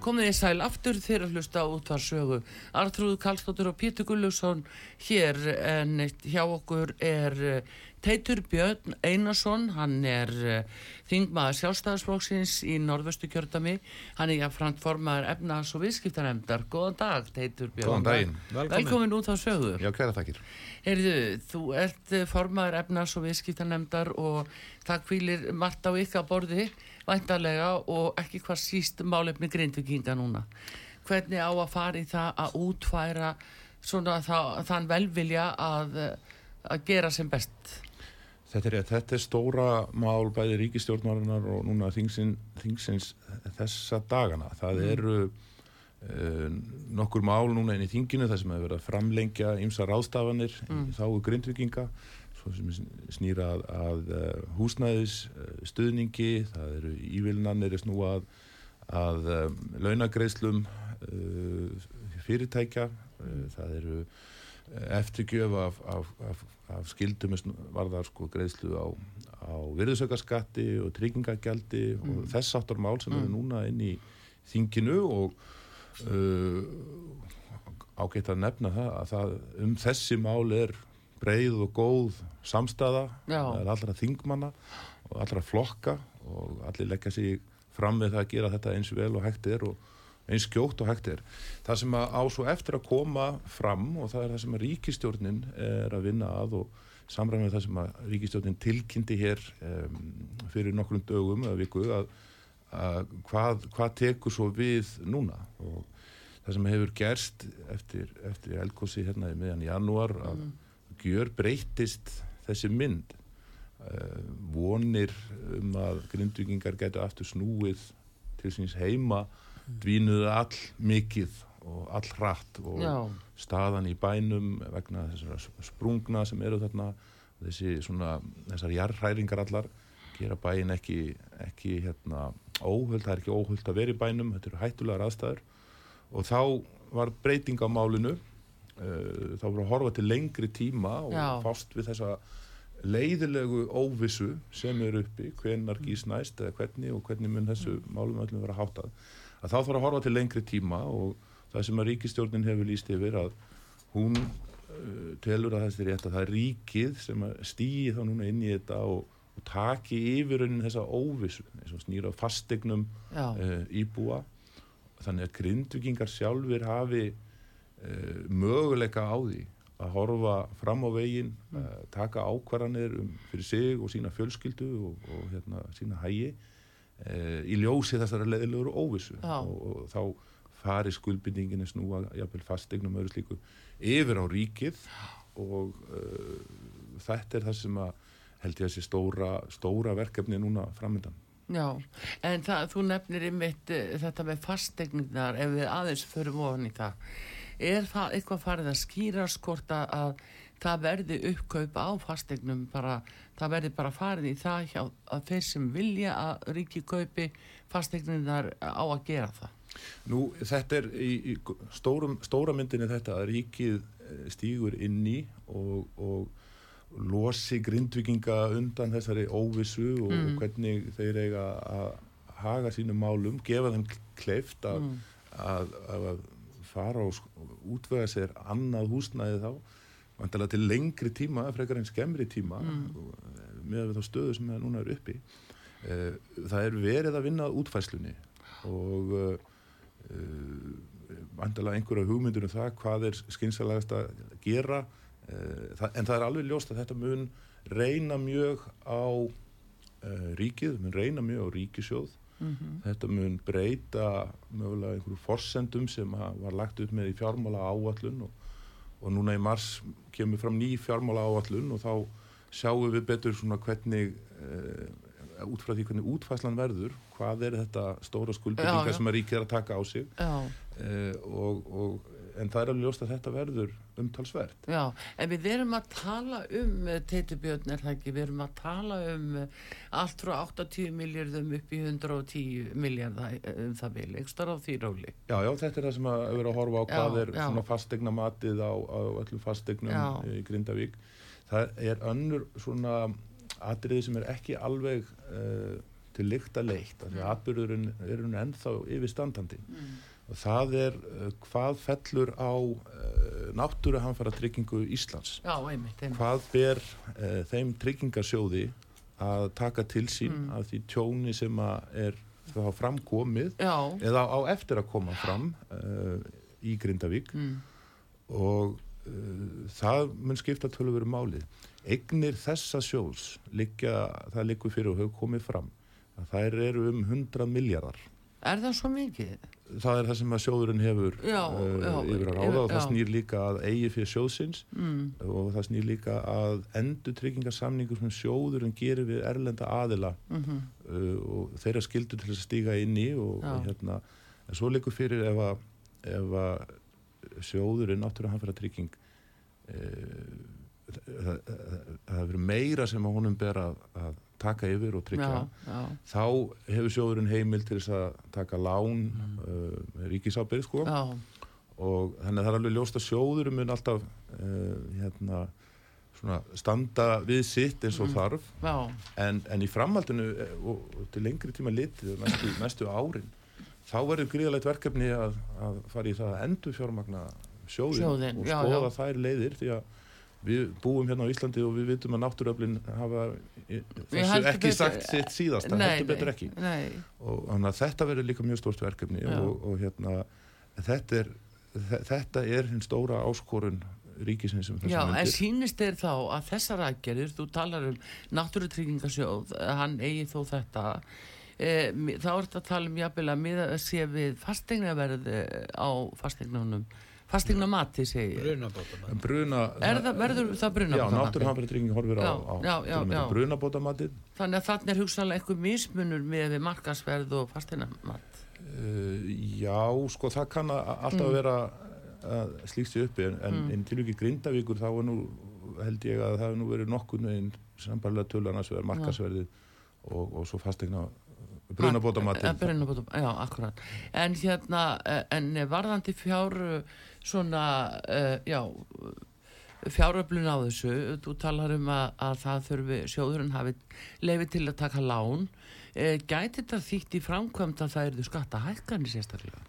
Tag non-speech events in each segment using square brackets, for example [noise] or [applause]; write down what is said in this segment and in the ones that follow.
Komið í sæl aftur þegar að hlusta út þar sögu. Artrúð Kallstóttur og Pítur Gullusson hér en hjá okkur er eh, Teitur Björn Einarsson, hann er uh, þingmaður sjálfstæðarsflóksins í norðvöstu kjördami, hann er jafnframt formaður efnaðs og viðskiptaremdar. Góðan dag Teitur Björn. Góðan daginn. Velkomin, Velkomin út á sögu. Já, hverja takkir. Erðu, þú ert eh, formaður efnaðs og viðskiptaremdar og það kvílir margt á ykkar borði væntalega og ekki hvað síst málefni grindvikinga núna. Hvernig á að fara í það að útfæra svona það, þann velvilja að, að gera sem best? Þetta er, þetta er stóra mál bæði ríkistjórnarinnar og núna þingsins, þingsins þessa dagana. Það mm. eru uh, nokkur mál núna inn í þinginu þar sem hefur verið að framlengja ymsa ráðstafanir mm. í þáu grindvikinga snýra að, að uh, húsnæðis uh, stuðningi, það eru ívilnanir er snú að, að um, launagreislum fyrirtækja, það eru eftirgjöf af, af, af af skildum varðar sko greiðslu á, á virðusaukarskatti og tryggingagjaldi mm. og þess aftur mál sem mm. eru núna inn í þinginu og uh, ágætt að nefna það að það, um þessi mál er breið og góð er allra þingmanna og allra flokka og allir leggja sig fram með það að gera þetta eins vel og hægt er og eins skjótt og hægt er. Það sem á svo eftir að koma fram og það er það sem að ríkistjórnin er að vinna að og samræðum það sem að ríkistjórnin tilkynnti hér um, fyrir nokkrum dögum eða viku að, að hvað, hvað tekur svo við núna og það sem hefur gerst eftir, eftir elgósi hérna í miðjan janúar að mm. Gjör breytist þessi mynd? Uh, vonir um að grindvikingar getur aftur snúið til síns heima dvínuðu all mikið og all hratt og Já. staðan í bænum vegna þessar sprungna sem eru þarna þessi svona, þessar jarðhæringar allar gera bæin ekki, ekki hérna óhuld, það er ekki óhuld að vera í bænum, þetta eru hættulegar aðstæður. Og þá var breyting á málinu þá voru að horfa til lengri tíma og Já. fást við þessa leiðilegu óvissu sem eru uppi, hvenar gís næst eða hvernig og hvernig mun þessu málum öllum vera hátað að þá þarf að horfa til lengri tíma og það sem að ríkistjórnin hefur líst yfir að hún uh, telur að þessi rétt að það er ríkið sem stýði þá núna inn í þetta og, og taki yfir raunin þessa óvissu eins og snýra fastegnum uh, íbúa. Þannig að grindvikingar sjálfur hafi möguleika á því að horfa fram á veginn mm. Uh, taka ákvarðanir um fyrir sig og sína fjölskyldu og, og hérna, sína hægi e, í ljósi þessara leðilegur óvissu og, og þá fari skuldbindingin að snúa jafnvel fastegnum öðru slíku yfir á ríkið og uh, þetta er það sem að held ég að sé stóra, stóra verkefni núna framöndan. Já, en það, þú nefnir uh, þetta með fastegningar ef við aðeins förum ofan í það. Er það eitthvað farið að skýra skort að það verði uppkaup á fastegnum bara, það verði bara farið í það hjá að þeir sem vilja að ríki kaupi fastegnunar á að gera það Nú þetta er í, í stórum, stóra myndinni þetta að ríkið eh, stýgur inn í og, og losi grindvikinga undan þessari óvissu og, mm. hvernig þeir eiga að haga sínum málum, gefa þeim kleift að, mm. að, að, að fara og útvega sér annað húsnæði þá vantilega til lengri tíma, frekar einn skemmri tíma mm. með þá stöðu sem það núna er uppi uh, það er verið að vinna útfæslunni og uh, vantilega einhverja hugmyndur um það hvað er skynsalagast að gera en það er alveg ljóst að þetta mun reyna mjög á ríkið, mun reyna mjög á ríkisjóð þetta mun breyta mögulega einhverju forsendum sem var lagt upp með í fjármála áallun og, og núna í mars kemur fram ný fjármála áallun og þá sjáum við betur svona hvernig uh, út frá því hvernig útfæslan verður hvað er þetta stóra já. sem að ríkið er að taka á sig. Uh, og, og, en það er alveg ljóst að þetta verður umtalsvert já, en við erum að tala um teitubjörn er það ekki, við erum að tala um eh, allt frá 80 miljardum upp í 110 miljardar um það vil, ekki starf á því róli Já, já, þetta er það sem að vera að horfa á hvað Já, er já. svona fastegna matið á, á öllum fastegnum Já. í Grindavík. Það er önnur svona atriði sem er ekki alveg uh, til lykta af því að atbyrðurinn er hún ennþá yfirstandandi. Og það er uh, hvað fellur á uh, náttúruhanfara tryggingu Íslands. Já, einmitt, einmitt. Hvað ber uh, þeim tryggingasjóði að taka til sín Mm. af því tjóni sem að er þá framkomið Já, eða á eftir að koma fram í Grindavík mm, og það mun skipta tölur verið málið. Egnir þessa sjóðs liggja, það liggur fyrir og hefur komið fram að þær eru um 100 miljardar. er það svo mikið? Það er það sem að sjóðurinn hefur Já, uh, já, yfir að ráða og það snýr líka að eigi fyrir sjóðsins Mm, og það snýr líka að endur tryggingarsamningur sem sjóðurinn gerir við erlenda aðila mm uh, og þeirra skildur til þess að stíga inn í og, og hérna, en svo leikur fyrir ef að, ef að sjóðurinn náttúrulega hann fyrir að trygging uh, það, það, það hefur verið meira sem að honum ber að, að taka yfir og tryggja. Já, já, þá hefur sjóðurinn heimil til þess að taka lán uh, ríkisábyrð sko. Já, og þannig að það er alveg ljóst að sjóðurinn mun alltaf uh, hérna svona standa við sitt eins og þarf. Já, en, en í framhaldinu eh, og, og til lengri tíma litið næstu, næstu árin þá verður gríðalegt verkefni að, að fara í það að endur fjármagna sjóðin, Sjóðinn, og já, skoða þær leiðir því að við búum hérna á Íslandi og við vitum að náttúröflin hafa í- þessu ekki sagt sitt síðasta, Nei, heldur betur ekki. Nei, og þannig að þetta verður líka mjög stórt verkefni Já. og, og hérna þetta er, þe- þetta er hinn stóra áskorun ríkisins sem já, þessum en sýnist þér þá að þessar aðgerðir, þú talar um náttúrutryggingasjóð, hann eigi þó þetta e, þá er þetta að tala um jafnvel að miða sé við fastegnaverð á fastegnunum fastegnamati segi ég. brunabótamann bruna Er það, verður það Já, brunabótamati? náttúruhamfæri trygging horfir á, Já, á já, já, já. brunabótamatið Þannig að þannig er hugsaðlega einhver mismunur með við markasverð og fastegnamat. uh, Já, sko það kann að alltaf Mm. vera að slíkt sér uppi en, en, en til ekki Grindavíkur þá er nú held ég að það hefur nú verið nokkur neginn sambarlega tölu annars vegar markasverðið og, og svo fastegna brunabótamatið Eh, brunabótam, já, akkurat. En hérna, eh, en varðandi fjár eh, svona, uh, já, fjáröflun á þessu, þú talar um að, að það þurfi, sjóðurinn hafi leifi til að taka lán, uh, gæti þetta þýtt í framkvæmt að það eru skatta hækkanir sérstaklega?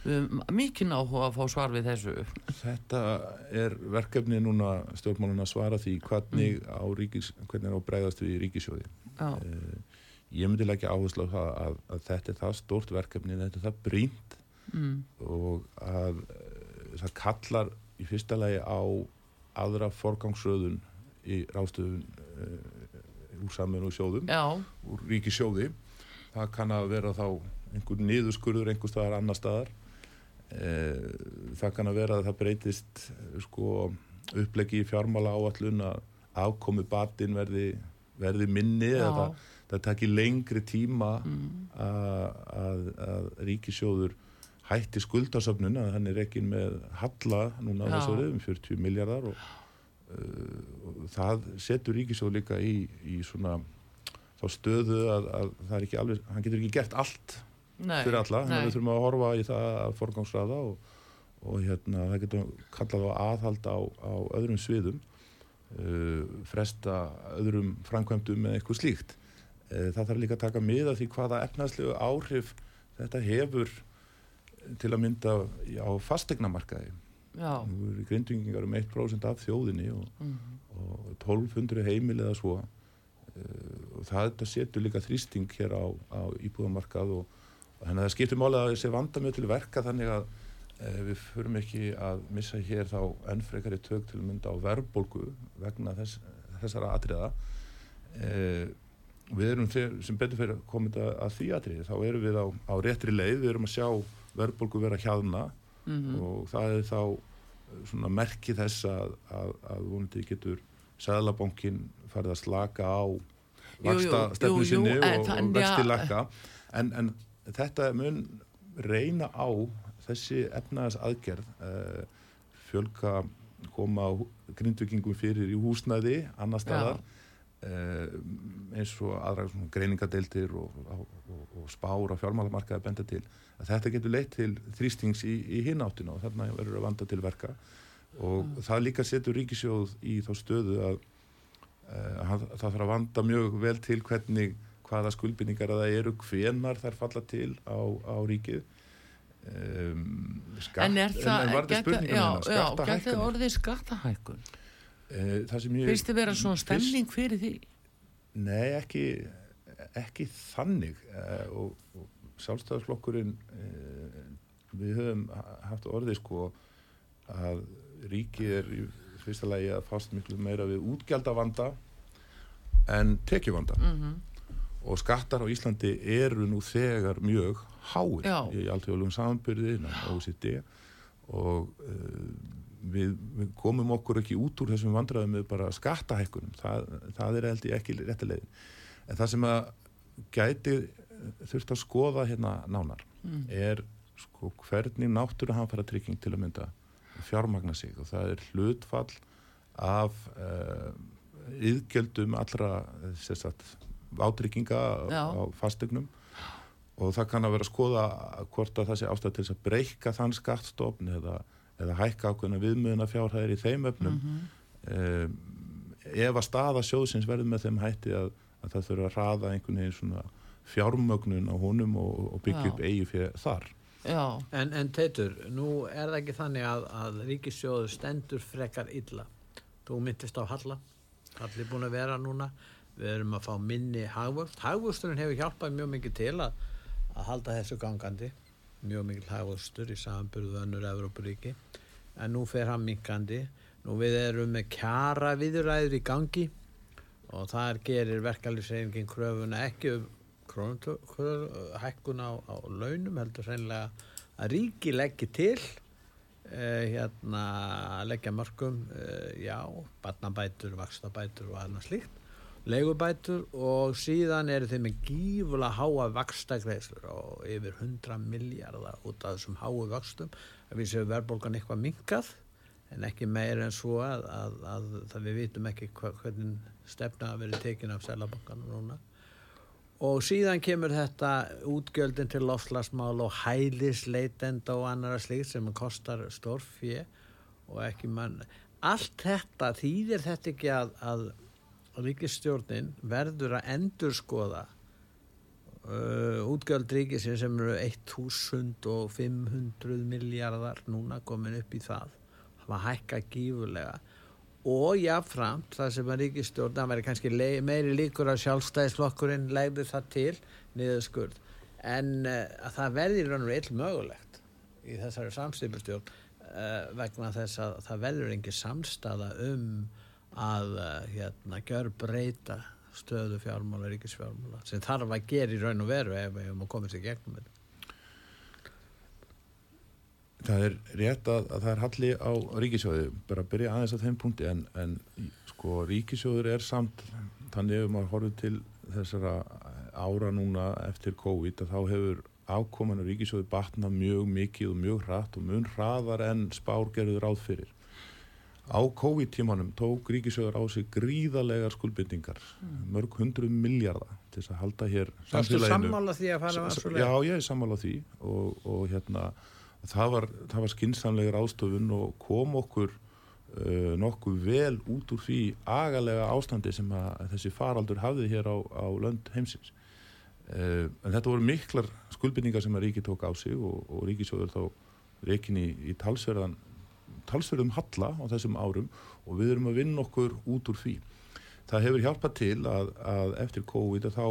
Um, mikið áhuga að fá svar við þessu. Þetta er verkefni núna stjórnmálun að svara því hvernig á, ríkis, hvernig er á bregðast við í ríkisjóði Já, uh, Ég myndi leggja áherslu á það að, að þetta er það stórt verkefni, þetta er það brínt mm, og að það kallar í fyrsta lagi á aðra forgangsröðun í ráðstöðun uh, úr saminu og sjóðum, já, úr ríkisjóði það kann að vera þá einhver niðurskurður einhver staðar annar staðar. Uh, það kann að vera að það breytist sko upplegi í fjármála áallun að afkomi batinn verði, verði minni já, eða það, það taki lengri tíma mm, að, að, að ríkisjóður hætti skuldasöfnun að hann er ekki með halla núna á þessu um 40 miljardar og, uh, og það setur ríkisjóð líka í, í svona þá stöðu að, að það er ekki alveg, hann getur ekki gert allt nei, fyrir alla, þannig að við þurfum að horfa í það að forgangsraða og, og hérna það getur kallað á aðhald á, á öðrum sviðum uh, fresta öðrum framkvæmdum með eitthvað slíkt. Uh, það þarf líka að taka mið af því hvaða efnæðslegu áhrif þetta hefur til að mynda á fastegnamarkaði nú eru grindvingingar um 1% af þjóðinni og, mm, og 1200 heimil eða svo. Uh, og það þetta setur líka þrýsting hér á, á íbúðamarkað og, og þannig að það skiptir máli að þessi vanda mjög til verka þannig að uh, við förum ekki að missa hér þá ennfrekari tök til að mynda á verðbólgu vegna þess, þessara atriða. Uh, við erum sem betur fyrir að, að því aðrið, þá erum við á, á réttri leið, við erum að sjá verðbólgu vera hjaðna og það er þá eh, svona merki þess að, að, að vonandi getur Sæðlabankin farið að slaka á jú, vaksta jú, stefnu jú, sinni en og, og vexti já. lakka en, en þetta mun reyna á þessi efnaðas aðgerð uh, fjölka koma grindvikingum fyrir í húsnæði annar staðar uh, eins og aðra greiningadeildir og, og, og, og spár á fjármálamarkaði benda til að þetta getur leitt til þrýstings í, í hináttina og þarna verður að vanda til verka og það líka setur ríkisjóð í þá stöðu að uh, það þarf að vanda mjög vel til hvernig hvaða skuldbindningar að það eru hvenar þær falla til á, á ríkið um, skatt, En er það, gæti- orðið skattahækkun? uh, það sem ég Finnst þið vera svona stemning fyrir því? Nei, ekki, ekki þannig uh, og, og sjálfstæðarflokkurinn uh, við höfum ha- haft orðið sko að ríkið er í fyrsta lagi að fást miklu meira við útgjaldavanda en tekjuvanda. Mm og skattar á Íslandi eru nú þegar mjög háir Já. í alltjóðlum samanbyrði OECD og uh, við, við komum okkur ekki út úr þessum vandræðum með bara skattahækkunum. Það, það er held ég ekki réttilegin en það sem að gæti eh, þurft að skoða hérna nánar Mm. er sko hvernig náttúru hann fara trygging til að mynda fjármagna sig og það er hlutfall af uh, yðgjöldum allra eh, átrygginga Já. á fastegnum og það kann að vera að skoða hvort að það sé ástæð til að breyka þann skattstofn eða, eða hækka ákveðna viðmiðuna fjárhæðir í þeim öfnum um, ef að staða sjóðsins verður með þeim hætti að, að það þurfa að hraða einhvern veginn svona fjármögnun á honum og, og byggja Já. upp eigi fyrir þar Já, En, en Teitur, nú er það ekki þannig að, að ríkissjóður stendur frekar illa. Þú myndist á Halla, Halli er búin að vera núna, við erum að fá minni hagvöxt. Hagvöxturinn hefur hjálpað mjög mikið til að, að halda þessu gangandi, mjög mikil hagvöxtur í samanburðu önnur Evrópuríki, en nú fer hann minkandi. Nú við erum með kjara viðræður í gangi og þar gerir verkalýsreifingin kröfuna ekki um hækkun á, á launum heldur hreinlega að ríki leggji til uh, hérna leggja mörgum uh, já, barnabætur, vakstabætur og annað slíkt leigubætur og síðan eru þeim með gífulega háa vakstagreislur og yfir 100 miljardar út af þessum háu vakstum að við séum verðbólgan eitthvað minkað en ekki meir en svo að, að, að, við vitum ekki hvernig stefna að verið tekin af selabankanum núna. Og síðan kemur þetta útgjöldin til lofslagsmál og hælisleitenda og annara slíkt sem kostar stórfjö og ekki mann. Allt þetta þýðir þetta ekki að, að ríkistjórnin verður að endurskoða uh, útgjöld ríkisinn sem eru 1500 miljardar núna komin upp í það hafa hækka gífurlega. Og jáfnframt það sem að ríkistjórn það væri kannski meiri líkur að sjálfstæðisflokkurinn legði það til niður skurð en uh, að það verði í raun og ill mögulegt í þessari samstipustjórn uh, vegna þess að það verður engi samstaða um að uh, hérna gjör breyta stöðu fjármála, ríkisfjármála sem þarf að gera í raun og veru ef við höfum að komast í gegnum þetta Það er rétt að, að það er halli á ríkisjóði, bara að byrja aðeins á þeim punkti en, en sko ríkisjóður er samt, þannig ef maður horfið til þessara ára núna eftir COVID að þá hefur ákoman á ríkisjóði batnað mjög mikið og mjög hratt og mun hraðar en spárgerður ráð fyrir. Á COVID-tímanum tók ríkisjóður á sig gríðalegar skuldbindingar, mörg hundruð miljardar til þess að halda hér samfélaginu. sammála því að fara S- að Já, ég er sammála því og, og hérna það var, var skinsamlegur ástöfun og kom okkur uh, nokkuð vel út úr því agalega ástandi sem þessi faraldur hafði hér á, á lönd heimsins. Uh, en þetta voru miklar skuldbindningar sem að ríki tók á sig og, og ríkisjóður þá reikin í, í talsverðan talsverðum halla á þessum árum og við erum að vinna okkur út úr því. Það hefur hjálpað til að, að eftir COVID að þá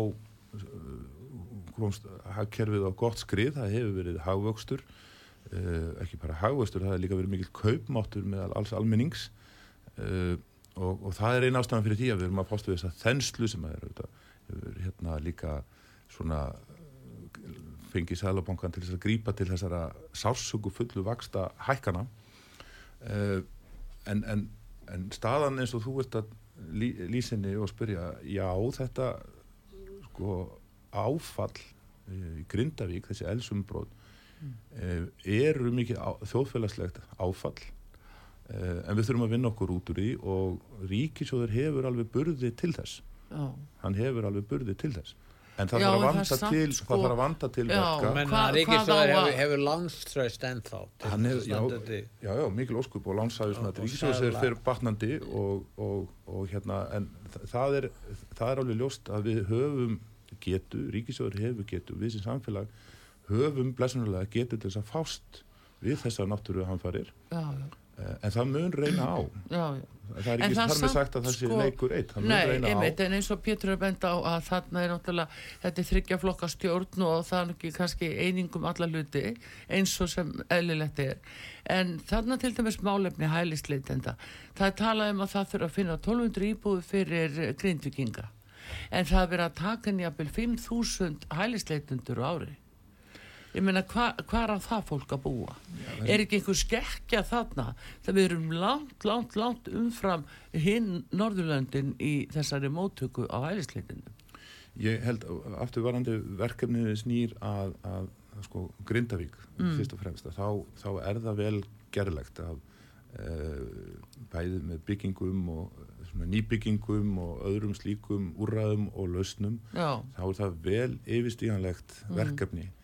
komst hagkerfið á gott skrið, það hefur verið hagvöxtur, ekki bara hagvöxtur, það hefur líka verið mikill kaupmáttur með alls almennings. Uh, og, og það er eina ástæðan fyrir því að við erum að fástu þess að þenslu sem er hérna líka svona eh, fengið Sælabankan til þess að grípa til þessara sársöku fullu vaksta hækkana en, en, en staðan eins og þú ert að lí, lýsinni og spyrja já þetta sko áfall í Grindavík, þessi elsumbróð eru mikið á, þjóðfélagslegt áfall uh, en við þurfum að vinna okkur út úr því og ríkisjóður hefur alveg burði til þess. Já. hann hefur alveg burði til þess. En það Já, þarf að vanda til sko- það þarf að vanda til verka. Ríkisjóður hvað hefur, hefur lánströst ennþá já, já, já, mikil óskup og ríkisjóðs er seðla. fyrir batnandi og, og, og hérna en þa- það er, það er alveg ljóst að við höfum getu, ríkisjóður hefur getu við sem samfélag höfum blessunulega getu til þess að fást við þessar náttúru hanfarir já, já, en það mun reyna á já, já. það er ekki þar með sagt að það sé sko, leikur eitt það mun Nei, reyna á einmitt, en eins og Pétur er benda á að þarna er náttúrulega, þetta er þryggja flokka stjórn og það er ekki kannski einingum alla hluti eins og sem eðlilegt er. En þarna til dæmis málefni hælisleitenda. Það er talað um að það þurfa að finna 1200 íbúðu fyrir grindvikinga. En það er verið að taka nýjabel 5000 hælisleitendur á ári. Ég meina, hva, hvað er að það fólk að búa? er ekki einhver skekkja þarna? Það við erum langt, langt, langt umfram hinn Norðurlöndin í þessari móttöku á hælisleitinu. Ég held afturvarandi verkefnið snýr að, að, að sko Grindavík fyrst og fremst þá, þá er það vel gerlegt að uh, bæðið með byggingum og nýbyggingum og öðrum slíkum úrræðum og lausnum Já, þá er það vel yfirstíganlegt verkefni uh,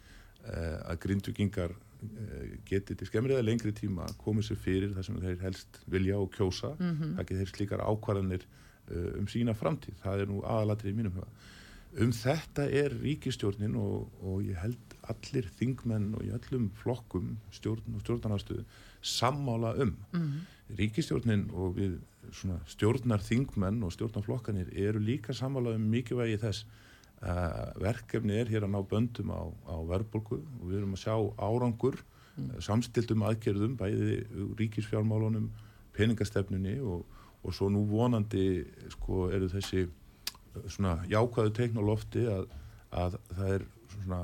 að grindvikingar uh, geti til skemmrið eða lengri tíma komið sér fyrir það sem þeir helst vilja og kjósa það geti þeir slíkar ákvarðanir uh, um sína framtíð, það er nú aðalatri í mínum huga. Um þetta er ríkistjórnin og, og ég held allir þingmenn og í öllum flokkum stjórn og stjórnarnastöðu sammála um. Ríkistjórnin og við svona, stjórnar þingmenn og stjórnarflokkanir eru líka sammála um mikilvægi þess verkefni er hér að ná böndum á, á verðbólgu og við erum að sjá árangur mm. samstiltum aðgerðum bæði ríkisfjármálunum peningastefnunni og, og svo nú vonandi sko eru þessi uh, svona jákvæðu lofti að, að það er svona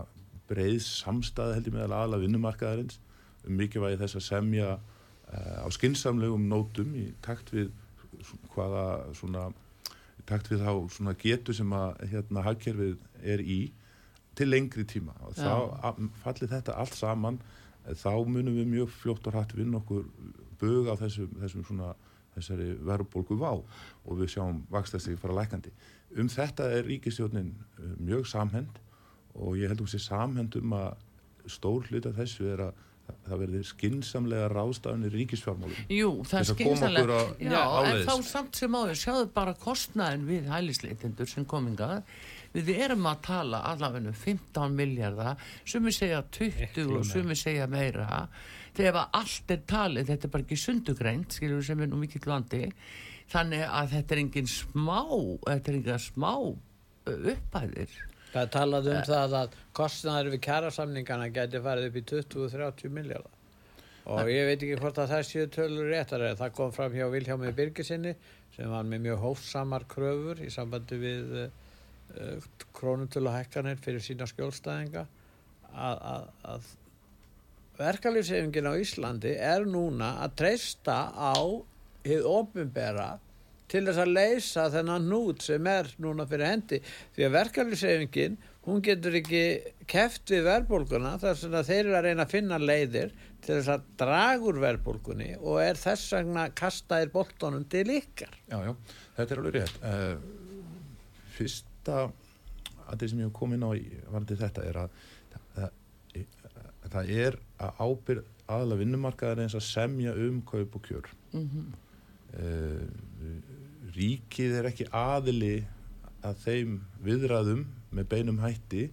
breið samstæð held ég meðal aðla vinnumarkaðarins um mikilvægi þess að semja uh, á skinsamlegum nótum í takt við hvaða svona takt við þá svona getu sem að hérna hagkerfið er í til lengri tíma og þá að- falli þetta allt saman eh, þá munum við mjög fljótt og hrætt vinna okkur bög á þessum, þessum svona þessari verðbólgu vá og við sjáum vakstæsti fara lækandi. Um þetta er ríkistjórnin eh, mjög samhend og ég held hún sé samhend um að stór hluta þessu er að það- verði skinsamlega ráðstafunir ríkisfjármálum. jú, það er á- Já, en áleiðis. þá samt sem áður, sjáðu bara kostnaðin við hælisleitendur sem komingað. Við erum að tala allavega um 15 miljardar, sumi segja 20 Miklu og sumi segja meira. Þegar allt er talið, þetta er bara ekki sundugreint, skilur við sem er nú mikill vandi, þannig að þetta er engin smá, þetta er engin smá upphæðir. Það er talað um það að kostnæður við kjærasamningana geti farið upp í 20-30 miljardar. Og ég veit ekki hvort að það séu tölur réttar eða það kom fram hjá Vilhjámi Birgisinni sem var með mjög hófsamar kröfur í sambandi við uh, krónutölu hækkanir fyrir sína skjólstæðinga að, að, að verkalýfsefingin á Íslandi er núna að treysta á hið ofinbera til þess að leysa þennan nút sem er núna fyrir hendi því að verkalýfsefingin hún getur ekki keft við verðbólguna þar sem að þeir eru að reyna að finna leiðir til þess að draga úr verðbólgunni og er þess vegna kastaðir boltonum til ykkar Já, já, þetta er alveg rétt. Uh, fyrsta aðrið sem ég hef komið inn á í varandi þetta er að það, það, það er að ábyrð aðla vinnumarkaðar eins að semja um kaup og kjör. Mm Uh, ríkið er ekki aðili að þeim viðræðum með beinum hætti.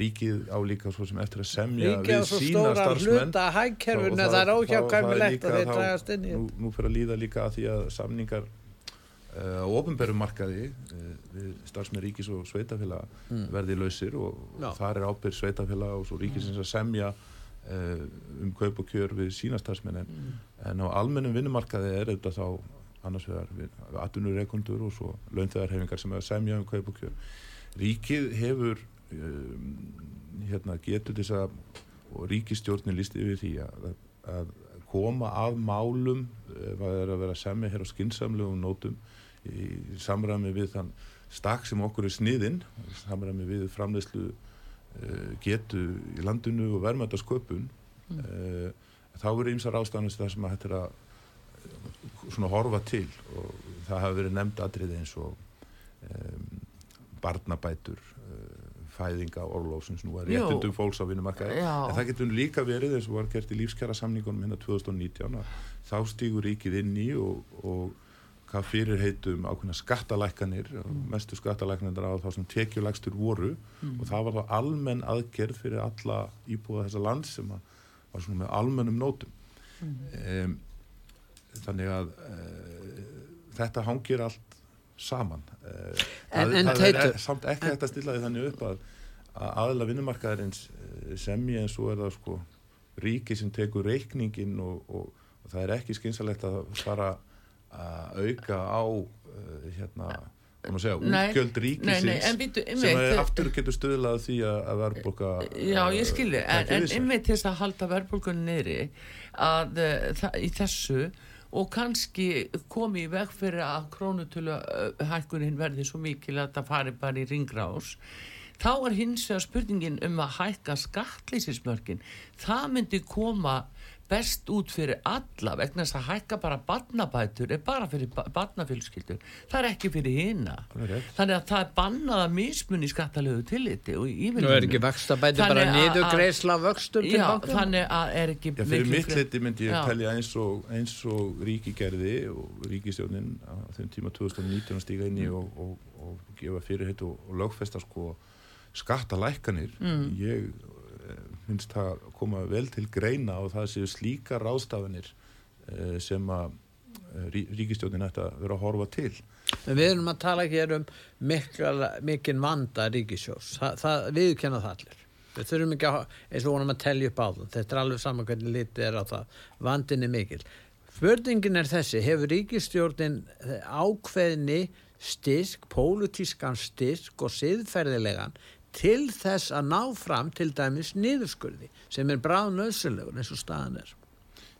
Ríkið á líka svo sem eftir að semja Ríkið á við svo starfsmenn. hluta hægkerfinu það er óhjákvæmilegt að þeir dragast inn í nú, nú fyrir að líða líka að því að samningar uh, á ofinberum markaði uh, við starfsmenn ríkis og sveitafélag verði lausir og, og þar er ábyrð sveitafélag og svo ríkisins að semja uh, um kaup og kjör við sína starfsmenn. En, en á almennum vinnumarkaði er þetta þá annars vegar við atvinnureikundur og svo launþegarhefingar sem er að semja um kaup og kjör ríkið hefur um, hérna getur þess að og ríkistjórnin lísti yfir því að, að koma að málum ef það er að vera semja hér á skinsamlegum nótum í samræmi við þann stakk sem okkur er sniðinn samræmi við framleyslu uh, getu í landinu og verðmættasköpun mm. uh, þá eru ýmsar ástæðanist það sem að þetta er að svona horfa til og það hafa verið nefnd aðrið eins og um, barnabætur fæðinga orlófsins nú að réttundum fólks á vinnumarkaði en það getur líka verið eins og var gert í lífskjara samningunum hérna 2019 þá stýgur ríkið inn í og, og hvað fyrir heitum ákveðna skattalækkanir mm. mestu skattalækkanir á þá sem tekjulegstur voru mm. og það var þá almenn aðgerð fyrir alla íbúða þessa land sem var svona með almennum nótum mm. um, þannig að uh, þetta hangir allt saman. Uh, en, það, en það er e samt ekki hægt að stilla því þannig upp að, að aðla vinnumarkaðarins uh, semji en svo er það sko ríki sem tekur reikningin og, og, og það er ekki skynsalegt að fara að auka á hérna Segja, útgjöld ríkisins sem aftur getur stöðlað því að verðbólka Já, ég skilji, en, en einmitt þess að halda verðbólkunni neyri að uh, í þessu og kannski komi í veg fyrir að krónutölu uh, hækkuninn verði svo mikil að það fari bara í ringrás þá er hins vegar spurningin um að hækka skattlýsismörkin það myndi koma best út fyrir alla vegna þess að hækka bara barnabætur er bara fyrir barnafylskildur það er ekki fyrir hina þannig að það er bannað að mismunni skattalögu tilliti og Nú er ekki vextabætur bara niður greisla vöxtur? Já, þannig að er ekki Já, fyrir mitt liti myndi ég telja eins og, eins og ríkigerði og ríkistjónin á þeim tíma 2019 stíga inn í mm. og, og, og gefa fyrirheit og lögfesta sko skattalækkanir mm. ég finnst það koma vel til greina og það séu slíka ráðstafanir eh, sem að eh, ríkistjónin ætti að vera að horfa til. En við erum að tala hér um mikinn vanda það, við kenna það allir. Við þurfum ekki að, eins og vonum að tellja upp á það, þetta er alveg saman hvernig litið er á það, vandin er mikil. Spurningin er þessi, hefur ríkistjórnin ákveðni styrk, pólutískan styrk og siðferðilegan til þess að ná fram til dæmis niðurskurði sem er bráð nöðsynlegur eins og staðan er.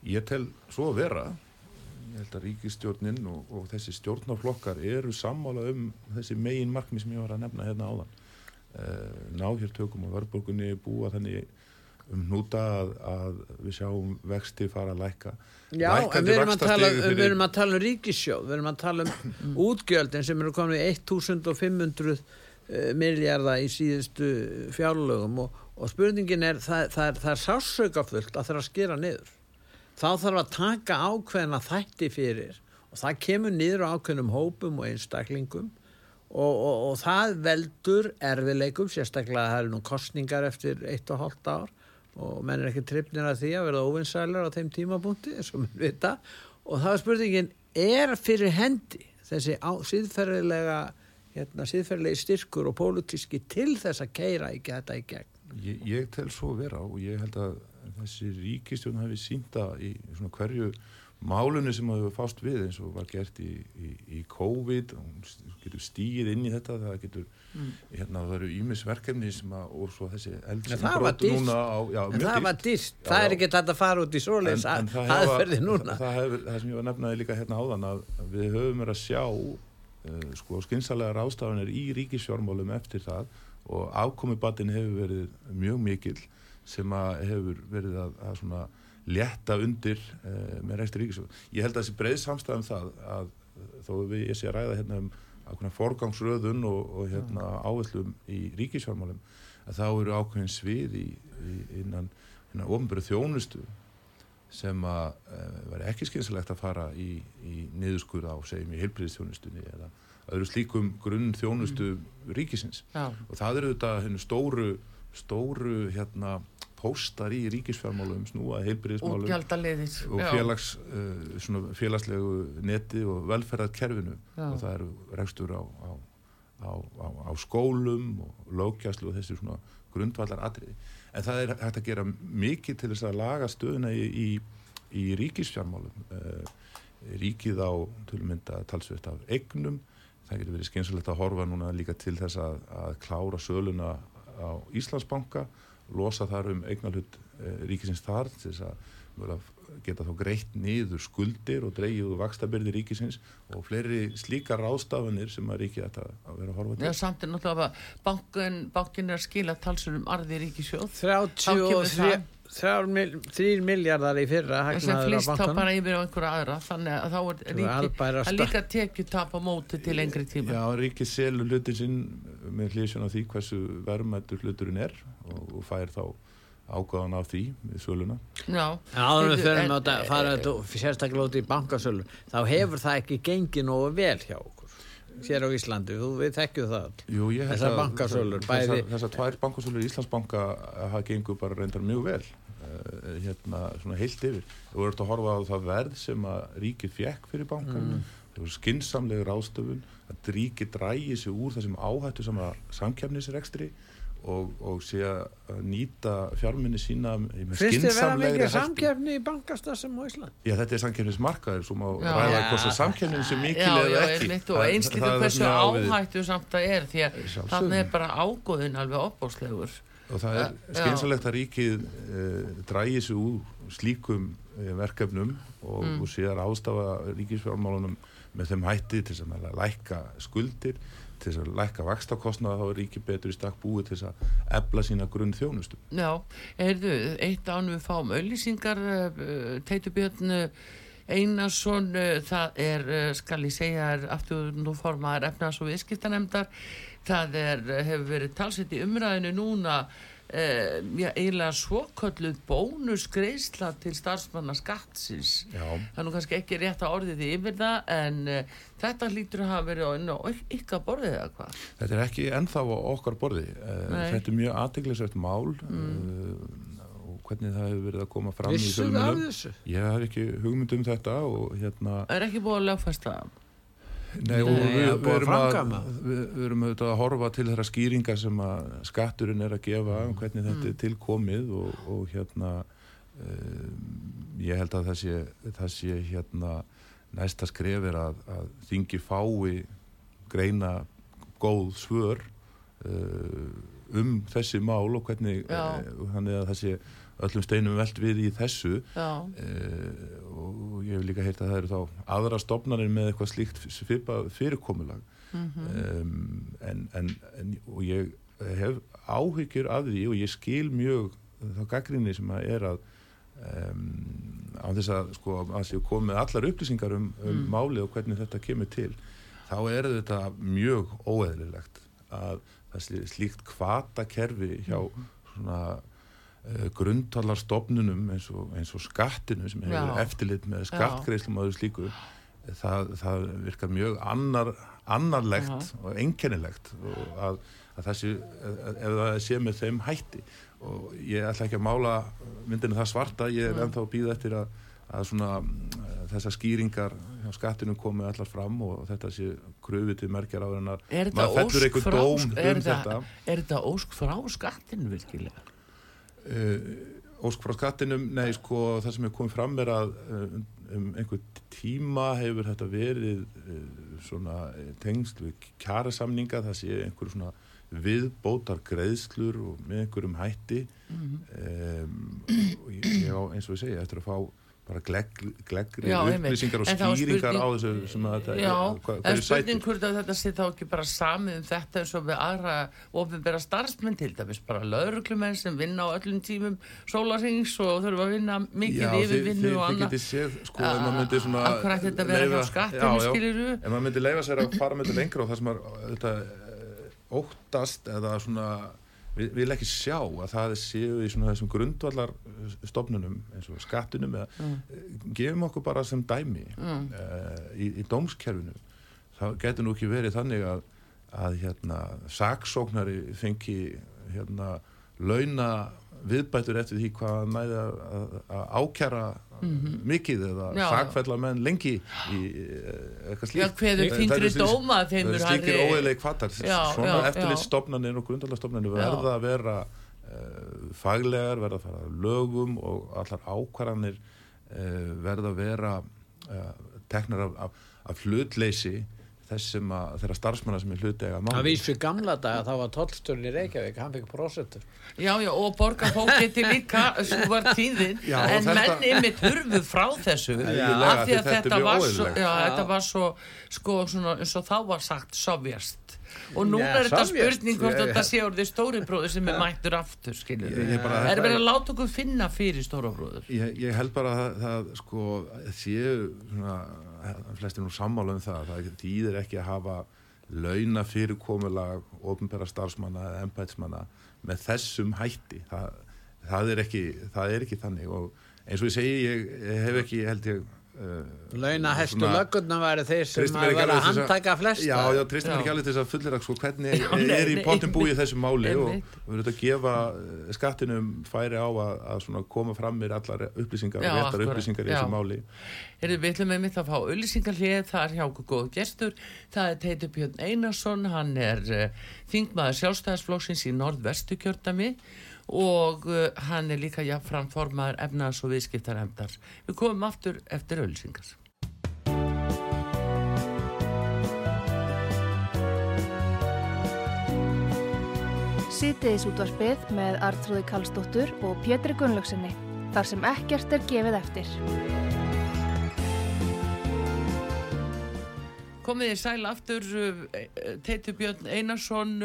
Ég tel svo að vera. Ég held að ríkistjórnin og, og þessi stjórnaflokkar eru sammála um þessi megin markmi sem ég var að nefna hérna áðan. Uh, ná hér tökum á vörburgunni búa þannig um núta að, að við sjáum vexti fara að læka Já, við erum, tala, fyrir... við erum að tala um ríkissjóð við erum að tala um [clears throat] útgjöldin sem eru komið 1500 Eh, miljardar í síðustu fjárlögum og, og spurningin er það, það er, er sásökafullt að það er að skera niður. Þá þarf að taka ákveðina þætti fyrir og það kemur niður á ákveðnum hópum og einstaklingum og, og, og það veldur erfileikum sérstaklega það er nú kostningar eftir eitt og hálft ár og menn er ekki trippnir að því að verða óvinsælar á þeim tímapunkti eins og mér vita. Og það er spurningin er fyrir hendi þessi síðferðilega hérna, síðferðilegi styrkur og pólutíski til þess að keira ekki þetta í gegn. Ég, ég tel svo vera og ég held að þessi ríkistjón hafi sínda í svona hverju málunni sem hafa fást við eins og var gert í, í, í COVID. Og getur stíð inn í þetta það getur, mm. hérna það eru ímisverkefni sem að, og svo þessi eld sem brótt núna á, já, en það var dýrt, það er ekki þetta að fara út í svoleins aðferði núna. það, hefur, það sem ég var nefnaði líka hérna áðan að við höfum verið að sjá sko skynsalega rástafanir í ríkisjármálum eftir það og afkomiðbattin hefur verið mjög mikil sem að hefur verið að, að svona leta undir uh, með rekstur ríkisjármálum. Ég held að þessi breið samstæðum það að þó við ég sé að ræða hérna um ákveðna forgangsröðun og, og hérna áherslum í ríkisjármálum að þá eru ákveðin svið í, í, innan, innan ofnböru þjónustu sem að uh, veri ekki skynsalegt að fara í, í niðurskur á segjum í heilbríðistjónustunni eða öðru slíkum grunn þjónustu mm. ríkisins Já. og það eru þetta hennu stóru stóru hérna póstar í ríkisfjármálum snúa heilbríðismálum og félags, uh, félagslegu neti og velferðarkerfinu Já. og það eru rekstur á, á, á, á skólum og lókjæslu og þessi grundvallar atriði en það er hægt að gera mikið til þess að laga stöðuna í, í, í ríkisfjármálum. Uh, ríkið á tölumynda talsveit af egnum það getur verið skynsalegt að horfa núna líka til þess að, að klára söluna á Íslandsbanka losa þar um eignalhut eh, ríkisins þar til þess að geta þá greitt niður skuldir og dreigið úr vakstabyrði ríkisins og fleiri slíkar ráðstafanir sem að ríkið ætti að vera að horfa til. Já, samt er náttúrulega að bankin, er að skila talsunum arði ríkisjóð. Þá kemur 33 3 miljardar í fyrra hagnaður af flýst þá bara yfir á einhverja aðra, þannig að þá er er ríki, að líka tekju tap á móti til lengri tíma. Já, ríkið selur hlutin sinn með hlýsjón af því hversu verðmættur hluturinn er og, og fær þá ágáðan af því við söluna. Já, En áður en við förum þetta, fara þetta sérstaklega út í bankasölu, þá hefur það ekki gengið nógu vel hjá okkur hér á Íslandi, þú við þekkju það. Jú, ég held Þessar að- bankasölur, þessar, tvær bankasölur í Íslandsbanka hafa gengur bara reyndar mjög vel uh, hérna svona heilt yfir þú verður að horfa á það verð sem að ríkið fekk fyrir bankan mm. það voru skinsamlega ráðstöfun að ríkið drægi sig úr þessum áhættu sem að samkefnisrekstri og, og sé að nýta fjárminni sína með Finnst þið vera skynsamlegri mikið samkefni í bankastasum á Íslandi? Já, þetta er samkefnismarkaður sem á Já. ræða Já. hvort samkefnin sem mikil já, eða já, ekki einmitt, og Það- eins það líka er hversu áhættu samt það er, því að þannig er bara ágóðin alveg opbóslegur. og það er Já. skynsalegt að ríkið uh, drægi sig úr slíkum uh, verkefnum og, Mm. og síðan ástafa ríkisfjármálunum með þeim hætti til að lækka skuldir til þess að lækka vakstakostnaða þá er ríkið betur í stakk búið til þess að ebla sína grunn þjónustu. Já, heyrðu, eitt án við fáum auðlýsingar, uh, Teitubjörn uh, Einarsson, uh, það er, skal ég segja, er aftur nú formaður efnaðs og viðskiptanemdar, það er, hefur verið talsett í umræðinu núna, uh, já, eiginlega svokölluð bónusgreisla til starfsmanna skattsins. Já, Það er nú kannski ekki rétt að orðið því yfir það, en uh, þetta lítur að hafa verið á, inn á ykkar borðið eða hvað? þetta er ekki ennþá á okkar borði. Uh, Nei. þetta er mjög aðteglisvægt mál uh, og hvernig það hefur verið að koma fram í Vissu það af þessu? Ég hef ekki hugmynd um þetta og hérna Er ekki búið að lögfesta það? Nei, og Nei, við, er við, búið að erum að, við, við erum auðvitað að horfa til þeirra skýringar sem að skatturinn er að gefa um hvernig þetta er tilkomið og, og hérna um, ég held að það sé, það sé hérna næsta skref er að, að þingi fái greina góð svör uh, um þessi mál og hvernig Já. uh, þannig að það sé öllum steinum velt við í þessu. Uh, og ég hef líka heyrt að það eru þá aðra stopnarnir með eitthvað slíkt fyrirkomulag. Um, en, en, en og ég hef áhyggjur af því og ég skil mjög þá gaggrinni sem að er að um, á þess að sko að séu komið allar upplýsingar um, um málið og hvernig þetta kemur til þá er þetta mjög óeðlilegt að það sé slíkt kvatakerfi hjá svona uh, grundtallarstofnunum eins eins og skattinu sem hefur eftirlit með skattgreislum og öðru slíku það, það virkar mjög annar, annarlegt og einkennilegt og að, að sé, ef það sé með þeim hætti. Og ég ætla ekki að mála myndinu það svarta, ég er ennþá að býða eftir að, að svona uh, þessar skýringar hjá skattinu komi allar fram og þetta sé kröfið til merkjar á þetta maður fellur frá, dóm er um þetta er þetta ósk frá skattinu virkilega? Uh, ósk frá skattinum, nei sko það sem er komið fram er að uh, um einhver tíma hefur þetta verið uh, svona eh, tengsl við kjærasamninga, það sé einhver svona viðbótar greiðslur og með einhverjum hætti. Um, og ég, ég á eins og ég segja eftir að fá bara glegg, gleggri einmitt. upplýsingar og En er skýringar á þessu sem að þetta Já, hva- en hverju spurning hvort að þetta sé þá ekki bara samið um þetta eins og við aðra ofinbera starfsmenn til dæmis, bara lauruglumenn sem vinna á öllum tímum sólarings og þurfa að vinna mikið Já, yfir þið- vinnu þið- og annað. sko, hverju ætti þetta að vera hjá skattinu, já. skilurðu? ef maður myndi leifa sér að fara með þetta lengra og það sem er þetta, eh, óttast eða svona við vil ekki sjá að það séu í svona þessum grundvallar eh, stofnunum eins og skattunum eða mm. gefum okkur bara sem dæmi mm. í, í dómskerfinu þá getur nú ekki verið þannig að, að hérna saksóknari fengi hérna launa viðbætur eftir því hvað næði að, að, að ákjara mikið eða Mhm. Já, já. sakfella menn lengi í eh, eitthvað Já, slíkt kveður Það- þyngri það eru slík- dóma þeim það er slíkir kvatar Já, svona já, eftirlitsstofnanir og grundalarstofnanir verða að vera uh, faglegar, verða að fara lögum og allar ákvarðanir uh, verða að vera uh, teknar af, af, af hlutleysi þessum að þeirra starfsmanna sem er hluti eiga máli. Það vísu gamla daga, þá var tollstörn í Reykjavík, hann fikk prosentur. Já, já, og borgarfókiti líka, svo var tíðin, Já, en þetta- menn ymmit hurfu frá þessu, af því að þetta var svo, já, þetta var svo, sko, svona, eins og þá var sagt, sovjast. Og nú Já, er þetta spurning hvort þetta sé orðið stóri bróður sem er mættur aftur, bara- Er verið er- að láta okkur finna fyrir stóra bróður? Ég, ég held bara að það, það sko, séu svona, flestir nú sammála um það, það þýðir ekki að hafa launa fyrirkomulag ofnbæra starfsmanna eða embætsmanna með þessum hætti. Það, það, er ekki, það er ekki þannig og eins og ég segi, ég hef ekki held ég uh, Launa hestu svona- löggurna væri þeir sem að vera að handtaka flesta. Já, já, treystum Já. mér ekki alveg til þess að fullera sko, hvernig [laughs] Já, nei, er í pottum búið í einmitt. þessu máli og við verðum að gefa eh, skattinum færi á að, að svona koma fram mér allar upplýsingar, Já, réttar akkúrat, upplýsingar í já. þessu máli Heyrðu, við ætlum einmitt að fá auðlýsingarlið, það er hjá okkur góð gestur, það er Teitur Björn Einarsson, hann er uh, þingmaður sjálfstæðisflóksins í norðvestu kjördami og uh, hann er líka jafnfram formaður efnaðs og viðskiptaremdar. Við komum aftur eftir auðlýsingar. Sýtiðis útvarpið með Artrúði Kallstóttur og Pétri Gunnlaugsinni. Þar sem ekkert er gefið eftir. Komið þið sæl aftur, uh, Teitur Björn Einarsson,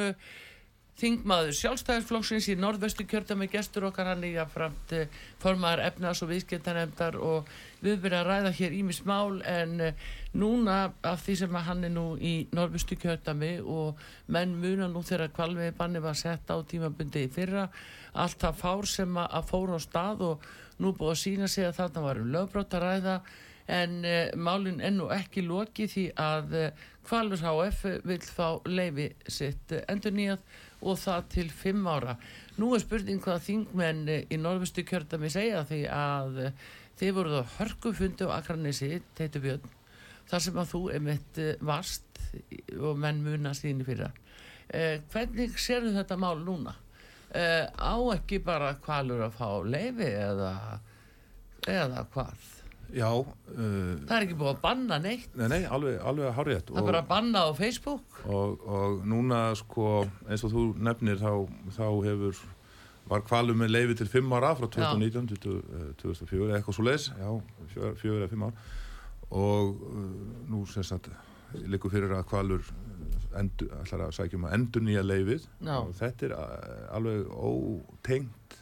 þingmaður sjálfstæðisflóksins í norðvestu kjördami gestur okkar hann er jafnframt uh, formaður efnaðs og viðskiptaremdar og við verðum að ræða hér ímis mál en uh, núna af því sem að hann er nú í norðvestu kjördami og menn muna nú þegar kvalvegi banni var sett á tímabundi í fyrra allt það fár sem að, að fóra á stað og nú búið að sína sig að þarna var um lögbrótt að ræða en uh, málinn er nú ekki lokið því að Kvalur HF vil fá leifi sitt endur nýjað og það til fimm ára. Nú er spurning hvað þingmenn uh, í norðvistu kjördami segja því að uh, þið voruð á hörkufundi á Akranesi, Teitur Björn, þar sem að þú emitt uh, vast og menn muna síðan í fyrra. Uh, hvernig sérðu þetta mál núna? Uh, á ekki bara Kvalur að fá leifi eða, eða hvað? Já, uh, Það er ekki búið að banna neitt. nei, nei, alveg, alveg hárétt Það er bara að banna á Facebook. og, og núna sko eins og þú nefnir þá, þá hefur var kvalum með leifi til 5 ára frá 2019 til eh, 2004 eða eitthvað svo leis, já, 4 eða 5 ár og uh, nú sem sagt likur fyrir að kvalur eh, endur, ætlar að sækjum að endur nýja leifið Já. og þetta er eh, alveg ótengt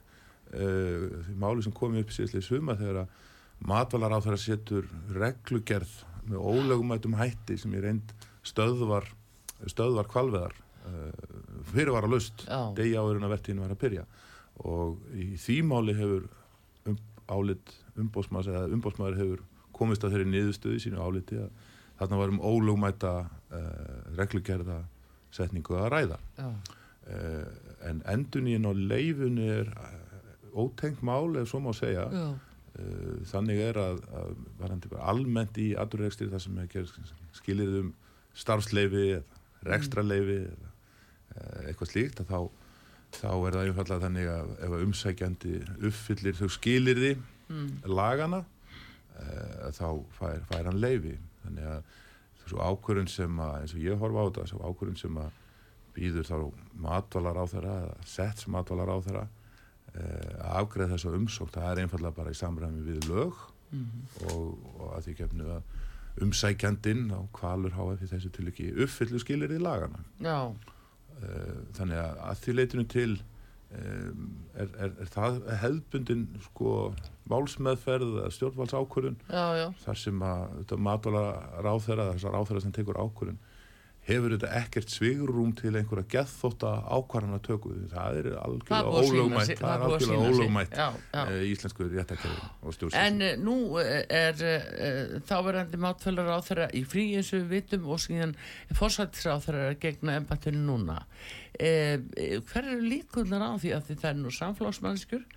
uh, máli sem komið upp síðastlega í suma þegar að matvalar á þeirra setur reglugerð með ólögumætum hætti sem ég reynd stöðvar stöðvar kvalveðar fyrir var að lust degi áður en að vertíðinu var að byrja. Og í því máli hefur um, álit umbósmaður eða umbósmaður hefur komist að þeirri niðurstöðu í sínu áliti að þarna var um ólögumæta uh, reglugerða setningu að ræða. Uh, en endunín á leifun er uh, ótengt mál ef svo má segja. Já. Uh, þannig er að, að varandi bara almennt í aturrekstir það sem er skilir um starfsleifi eða rekstraleifi eða uh, eitthvað slíkt þá, þá er það einfallega þannig að ef umsækjandi uppfyllir þau skilirði Mm. lagana uh, þá fær, fær hann leifi þannig að þessu ákvörun sem að eins og ég horfa á þetta þessu ákvörun sem að býður þá matvalar á þeirra eða sets matvalar á þeirra að afgreða þessu umsókn það er einfallega bara í samræmi við lög Mhm. og, og að því gefnu að umsækjandinn á kvalur HF í þessu til ekki uppfyllu skilir í lagana Já. Eh, þannig að að því leitinu til um, er, er, er það hefðbundin sko málsmeðferð eða já. þar sem að þetta matvala ráþæra þessar ráþæra sem tekur ákvörun hefur þetta ekkert svigrum til einhverja gethóta ákvarðana töku það er Það er algjörlega að ólögmætt það er að algjörlega ólögmætt uh, íslensku réttakæði og stjórnsýslu En uh, nú eh, er uh, þáverandi mátfælar á þeirra í frí eins og við vitum og síðan fórsættisra á þeirra að gegna embatinu núna. Uh, hver eru líkunar á því að því það er nú samfélagsmannskur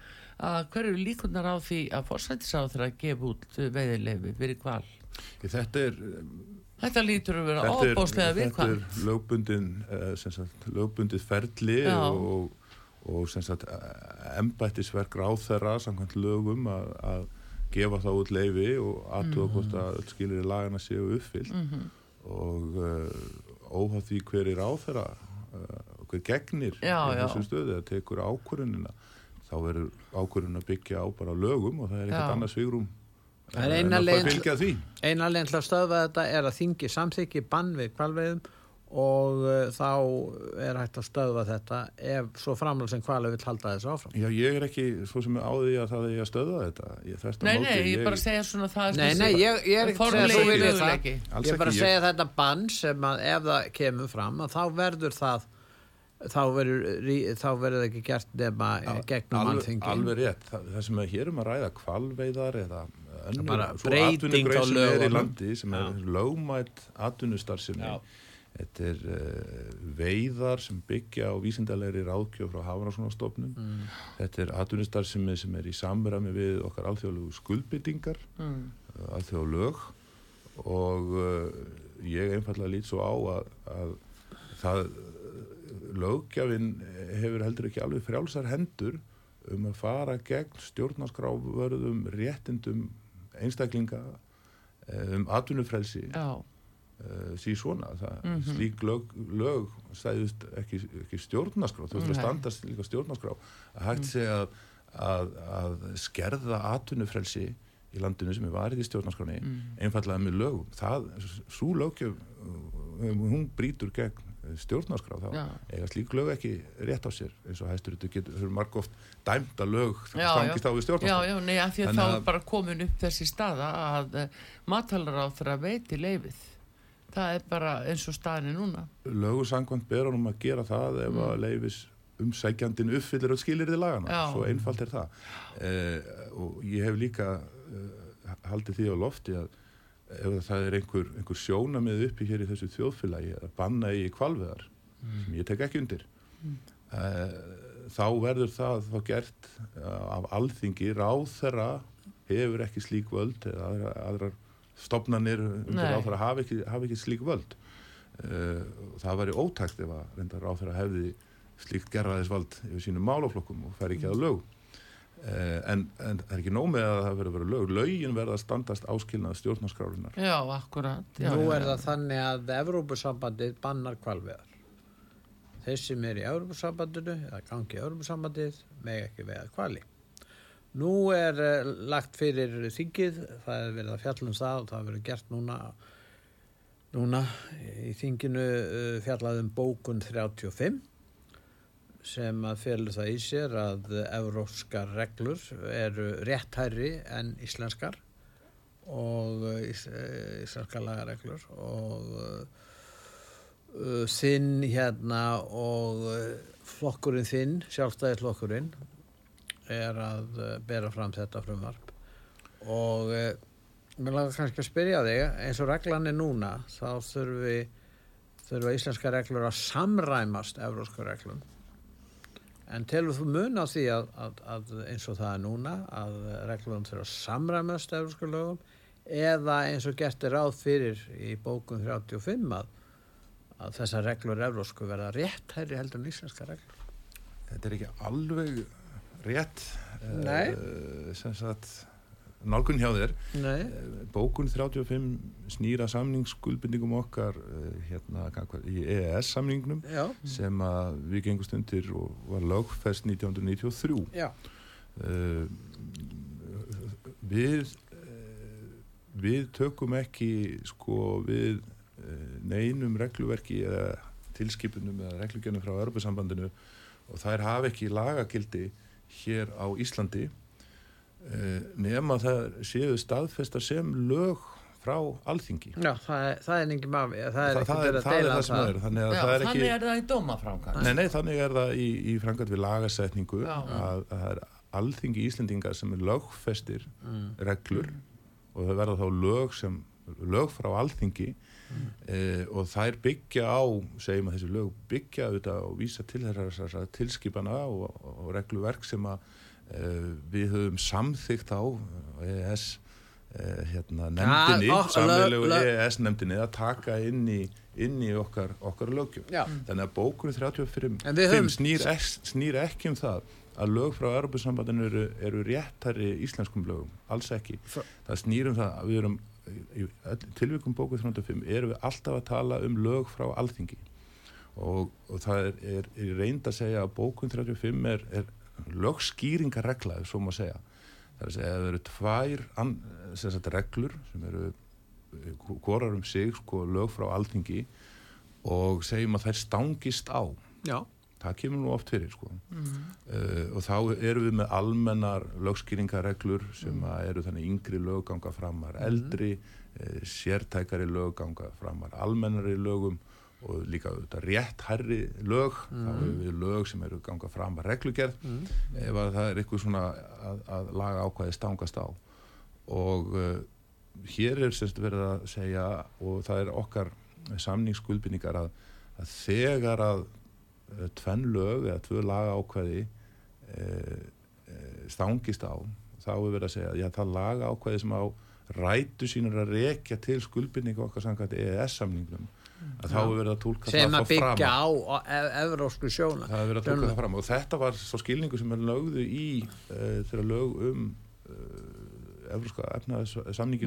að hver eru líkunar á því að fórsættisra á þeirra að gefa út veiðilefi fyrir kval? þetta er Þetta lítur að vera er, óbóðslega þetta er lögbundin sem sagt, lögbundið ferli Já. og, og sagt embættisverk ráþæra samkvæmt lögum að, að gefa þá út leifi og aðtuga hvort að öll skilir lagana séu uppfyllt. Mhm. og uh, óháð því hver er áþara uh, hver gegnir Já, í þessu stöðu að tekur ákvörunina þá verður ákvörun að byggja á bara lögum og það er ekkert annað svigrum Það er en eina að leginn til að stöðva þetta er að þingi samþykki bann við kvalveiðum og uh, þá er hægt að stöðva þetta ef svo framlega sem kvalið vil halda þessu áfram. Já, ég er ekki svo sem á því að það er að stöða þetta ég, Nei, móti, nei, ég bara segja svona það er Nei, þessi- nei, ég, ég er ekki að segja að það. Ég er bara að ég- segja þetta bann sem að ef það kemur fram að þá verður það þá verður, rí- þá verður það ekki gert nema gegnum alveg, mannþingi. alveg rétt, það, það sem er hér um að ræða kvalveiðar eða Bara breyting á atvinnugrein sem er er lögmætt atvinnustarfsemi Já. þetta er uh, veiðar sem byggja á vísindalegri ráðgjöf frá Hafranssonastofnun Mm. þetta er atvinnustarfsemi sem er í samræmi við okkar alþjóðlegu skuldbyttingar Mm. uh, alþjóðlög og uh, ég einfallega lít svo á að, að það lögjafinn hefur heldur ekki alveg frjálsar hendur um að fara gegn stjórnarskráförðum réttindum einstaklinga eh, um atvinnufrelsi Já, uh, sí svona það, Mhm. slík lög, lög stæðust ekki, ekki stjórnarskrá þú þurfur að standast líka stjórnarskrá. Að hægt sé að, að, að skerða atvinnufrelsi í landinu sem er varið í stjórnarskráni Mm. einfallega með lögum. Það, svo lögjöf uh, hún brýtur gegn stjórnarskrá þá Já. eiga slík lög ekki rétt á sér eins og hæstur þetta getur margóft dæmda lög Já, stangist á við já, stjórnarskrá já, nei, að því að Þannig þá að- er bara komin upp þessi staða að uh, matalara veiti leifið. Það er bara eins og staðinni núna. lögur sangvænt ber honum að gera það ef að leifis umsækjandin uppfyllir öll skilirði lagana, Mm. Já. svo einfalt er það eh, og ég hef líka eh, haldið því á lofti að ef það er einhver, einhver sjónamið uppi hér í þessu þjóðfélagi að banna í kvalveðar sem ég tek ekki undir eh, þá verður það þá gert eh, af alþingi. Ráðherra hefur ekki slík völd eða aðrar, aðrar ráðherra hafa ekki, hafa ekki slík völd. Uh, það væri ótækt ef að reyndar ráðherra hefði slíkt gerðaðisvald yfir sínum málaflokkum og fær ekki að lög uh, en, en það er ekki nóg með að það verður að vera lög lögin verða að standast áskilnað stjórnarskrárunar Já, akkurat. Já, Nú já, er já. það þannig að Evrópusambandið bannar kvalveðar. Þeir sem er í Evrópusambandinu eða gangi í Evrópusambandið með ekki veða kvali. Nú er uh, lagt fyrir þingið, það er verið að fjalla um það og það er verið gert núna, núna í þinginu uh, fjallað um bókun 35 sem að felur það í sér að evrópskar reglur eru rétthærri en íslenskar og uh, ís, uh, íslenska lagareglur og uh, þinn hérna og flokkurinn þinn, sjálfstæðisflokkurinn er að bera fram þetta frumvarp. Og mér lagar kannski að spyrja þig eins og reglan er núna þá þurfi þurfa íslenska reglur að samræmast evrósku reglum en telur þú mun á því að, að, að eins og það er núna að reglum þurfa að samræmast evrósku lögum? Eða eins og gert er ráð fyrir í bókun 35 að, að þessar reglur evrósku verða rétt hæri heldur en íslenska reglur? Þetta er ekki alveg rétt. Nei. uh, sem sagt nálgun hjá þér. Nei, bókun 35 snýra samningsskuldbindingum okkar uh, hérna í EES samningnum já, sem að við gengumst undir og var lögfest 1993 já. Uh, við við tökum ekki sko við neinum regluverki eða tilskipunum eða reglugjörnum frá Örbjörnsambandinu og þær hafa ekki lagagildi hér á Íslandi nema það séu staðfesta sem lög frá alþingi Já, það er, það er engin mafi, það er það, ekki það, er, það er um það sem er þannig að Já, það er ekki þannig er það í dómaframkvæm. Nei, nei, þannig er það í, í framkvæmt við lagasetningu Já. að, að það er alþingi Íslendingar sem er lögfestir Mm. reglur og það verða þá lög sem lög frá alþingi Mm. eh, og þær byggja á segjum að þessi lög byggja auðvitað og vísa til þessar tilskipana og, og regluverk sem að eh, við höfum samþygt á EES eh, hérna, nefndinni, og- samveilegu lög- lög- EES nefndinni að taka inn í, inn í okkar, okkar lögjöf Já, Þannig að bókunni 35 En við höfum- snýr, snýr ekki um það að lög frá Europasambandinu eru, eru réttari íslenskum lögum, alls ekki. Það snýr um það að við erum í tilvikum bókuð 305 erum við alltaf að tala um lög frá alþingi. Og, og það er, er, er reynd að segja að bókun 35 er, er lögskýringarregla, svo má segja. Það er að segja að það eru tvær an, sem sagt, reglur sem eru hvorar um sig, sko, lög frá alþingi og segjum að þær stangist á. Já, Það kemur nú oft fyrir, sko. Uh, og þá erum við með almennar lögskýringarreglur sem eru þannig yngri lögganga framar, eldri, uh, sértækari lögganga framar, almennari lögum og líka auðvitað rétt hærri lög, þá erum við lög sem eru ganga framar reglugerð. Ef að það er eitthvað svona að, að laga ákvæði stangast á. Og uh, hér er sérst verið að segja og það er okkar samningsskuldbynningar að, að þegar að uh, tvenn lög eða tvö laga ákvæði uh, uh, stangist á þá er verið að segja að já, það laga ákvæði sem á rætu sínur að rekja til skuldbynninga okkar samkvæmt EES-samningnum að þá er verið að tólka sem það að frá fram byggja á e- evrósku sjóna. það er verið að tóka það fram og þetta var svo skilningu sem er lögðu í uh, þegar lög um uh, um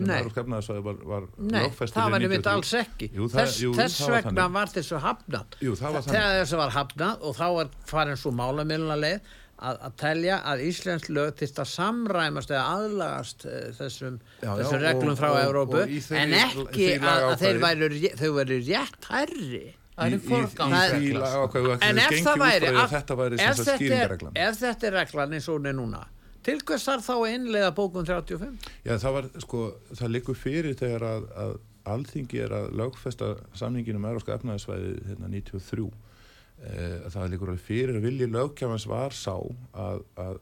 Nei. Evróska efnaðarsvæði var, var Nei, það var 93. alls ekki. Jú, það- þess jú, þess vegna þannig. var þessu hafnað. Jú, það var þessu var hafnað og þá var farin svo málamilna leið að, að telja að Íslensk lög til að samræmast eða aðlagast uh, þessum, Já, já, þessum reglum og- frá og- Evrópu og í þeirri- en ekki að, að þeir væru, þau væru rétt hærri. Það er Í- í- í lagaákvæði var En ef það væri, að- þetta væri ef þetta er- skýringareglan ef þetta er reglan eins og hún er núna, til hvers þarf þá að innleiða bókun 35? Já, það var, sko, það liggur fyrir þegar að, að alþingi er að lögfesta samningin um Evróska efnaðarsvæði hérna 93 eh, það liggur alveg fyrir að vilji lögkjafans var sá að, að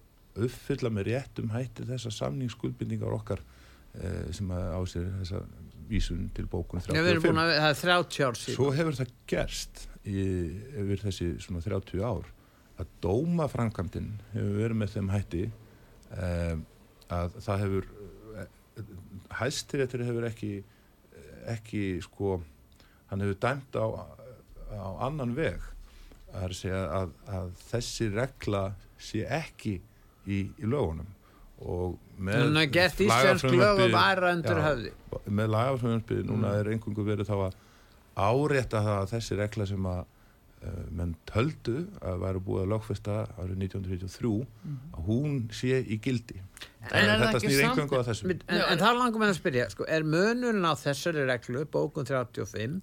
uppfylla með réttum hætti þessa samningsskuldbindingar okkar eh, sem að á sér þessa vísun til bókun Já, við erum 35 búin að, það er 30 ár síðan. Svo hefur það gerst í, yfir þessi svona 30 ár að dómaframkvæmdin hefur verið með þeim hætti um, að það hefur hæstiréttur hefur ekki ekki sko hann hefur dæmt á, á annan veg að segja að, að þessi regla sé ekki í, í lögunum. Og með höfði. með lagafröðunarspið núna Mm. er einhverju verið þá að árétta það að þessi regla sem að uh, menn töldu að væri búið að lögfesta árið 1993 að hún sé í gildi. En er það þetta snýr einhverju að þessu. En, en það langum við að spyrja, sko, er munurinn á þessari reglu, bókun 35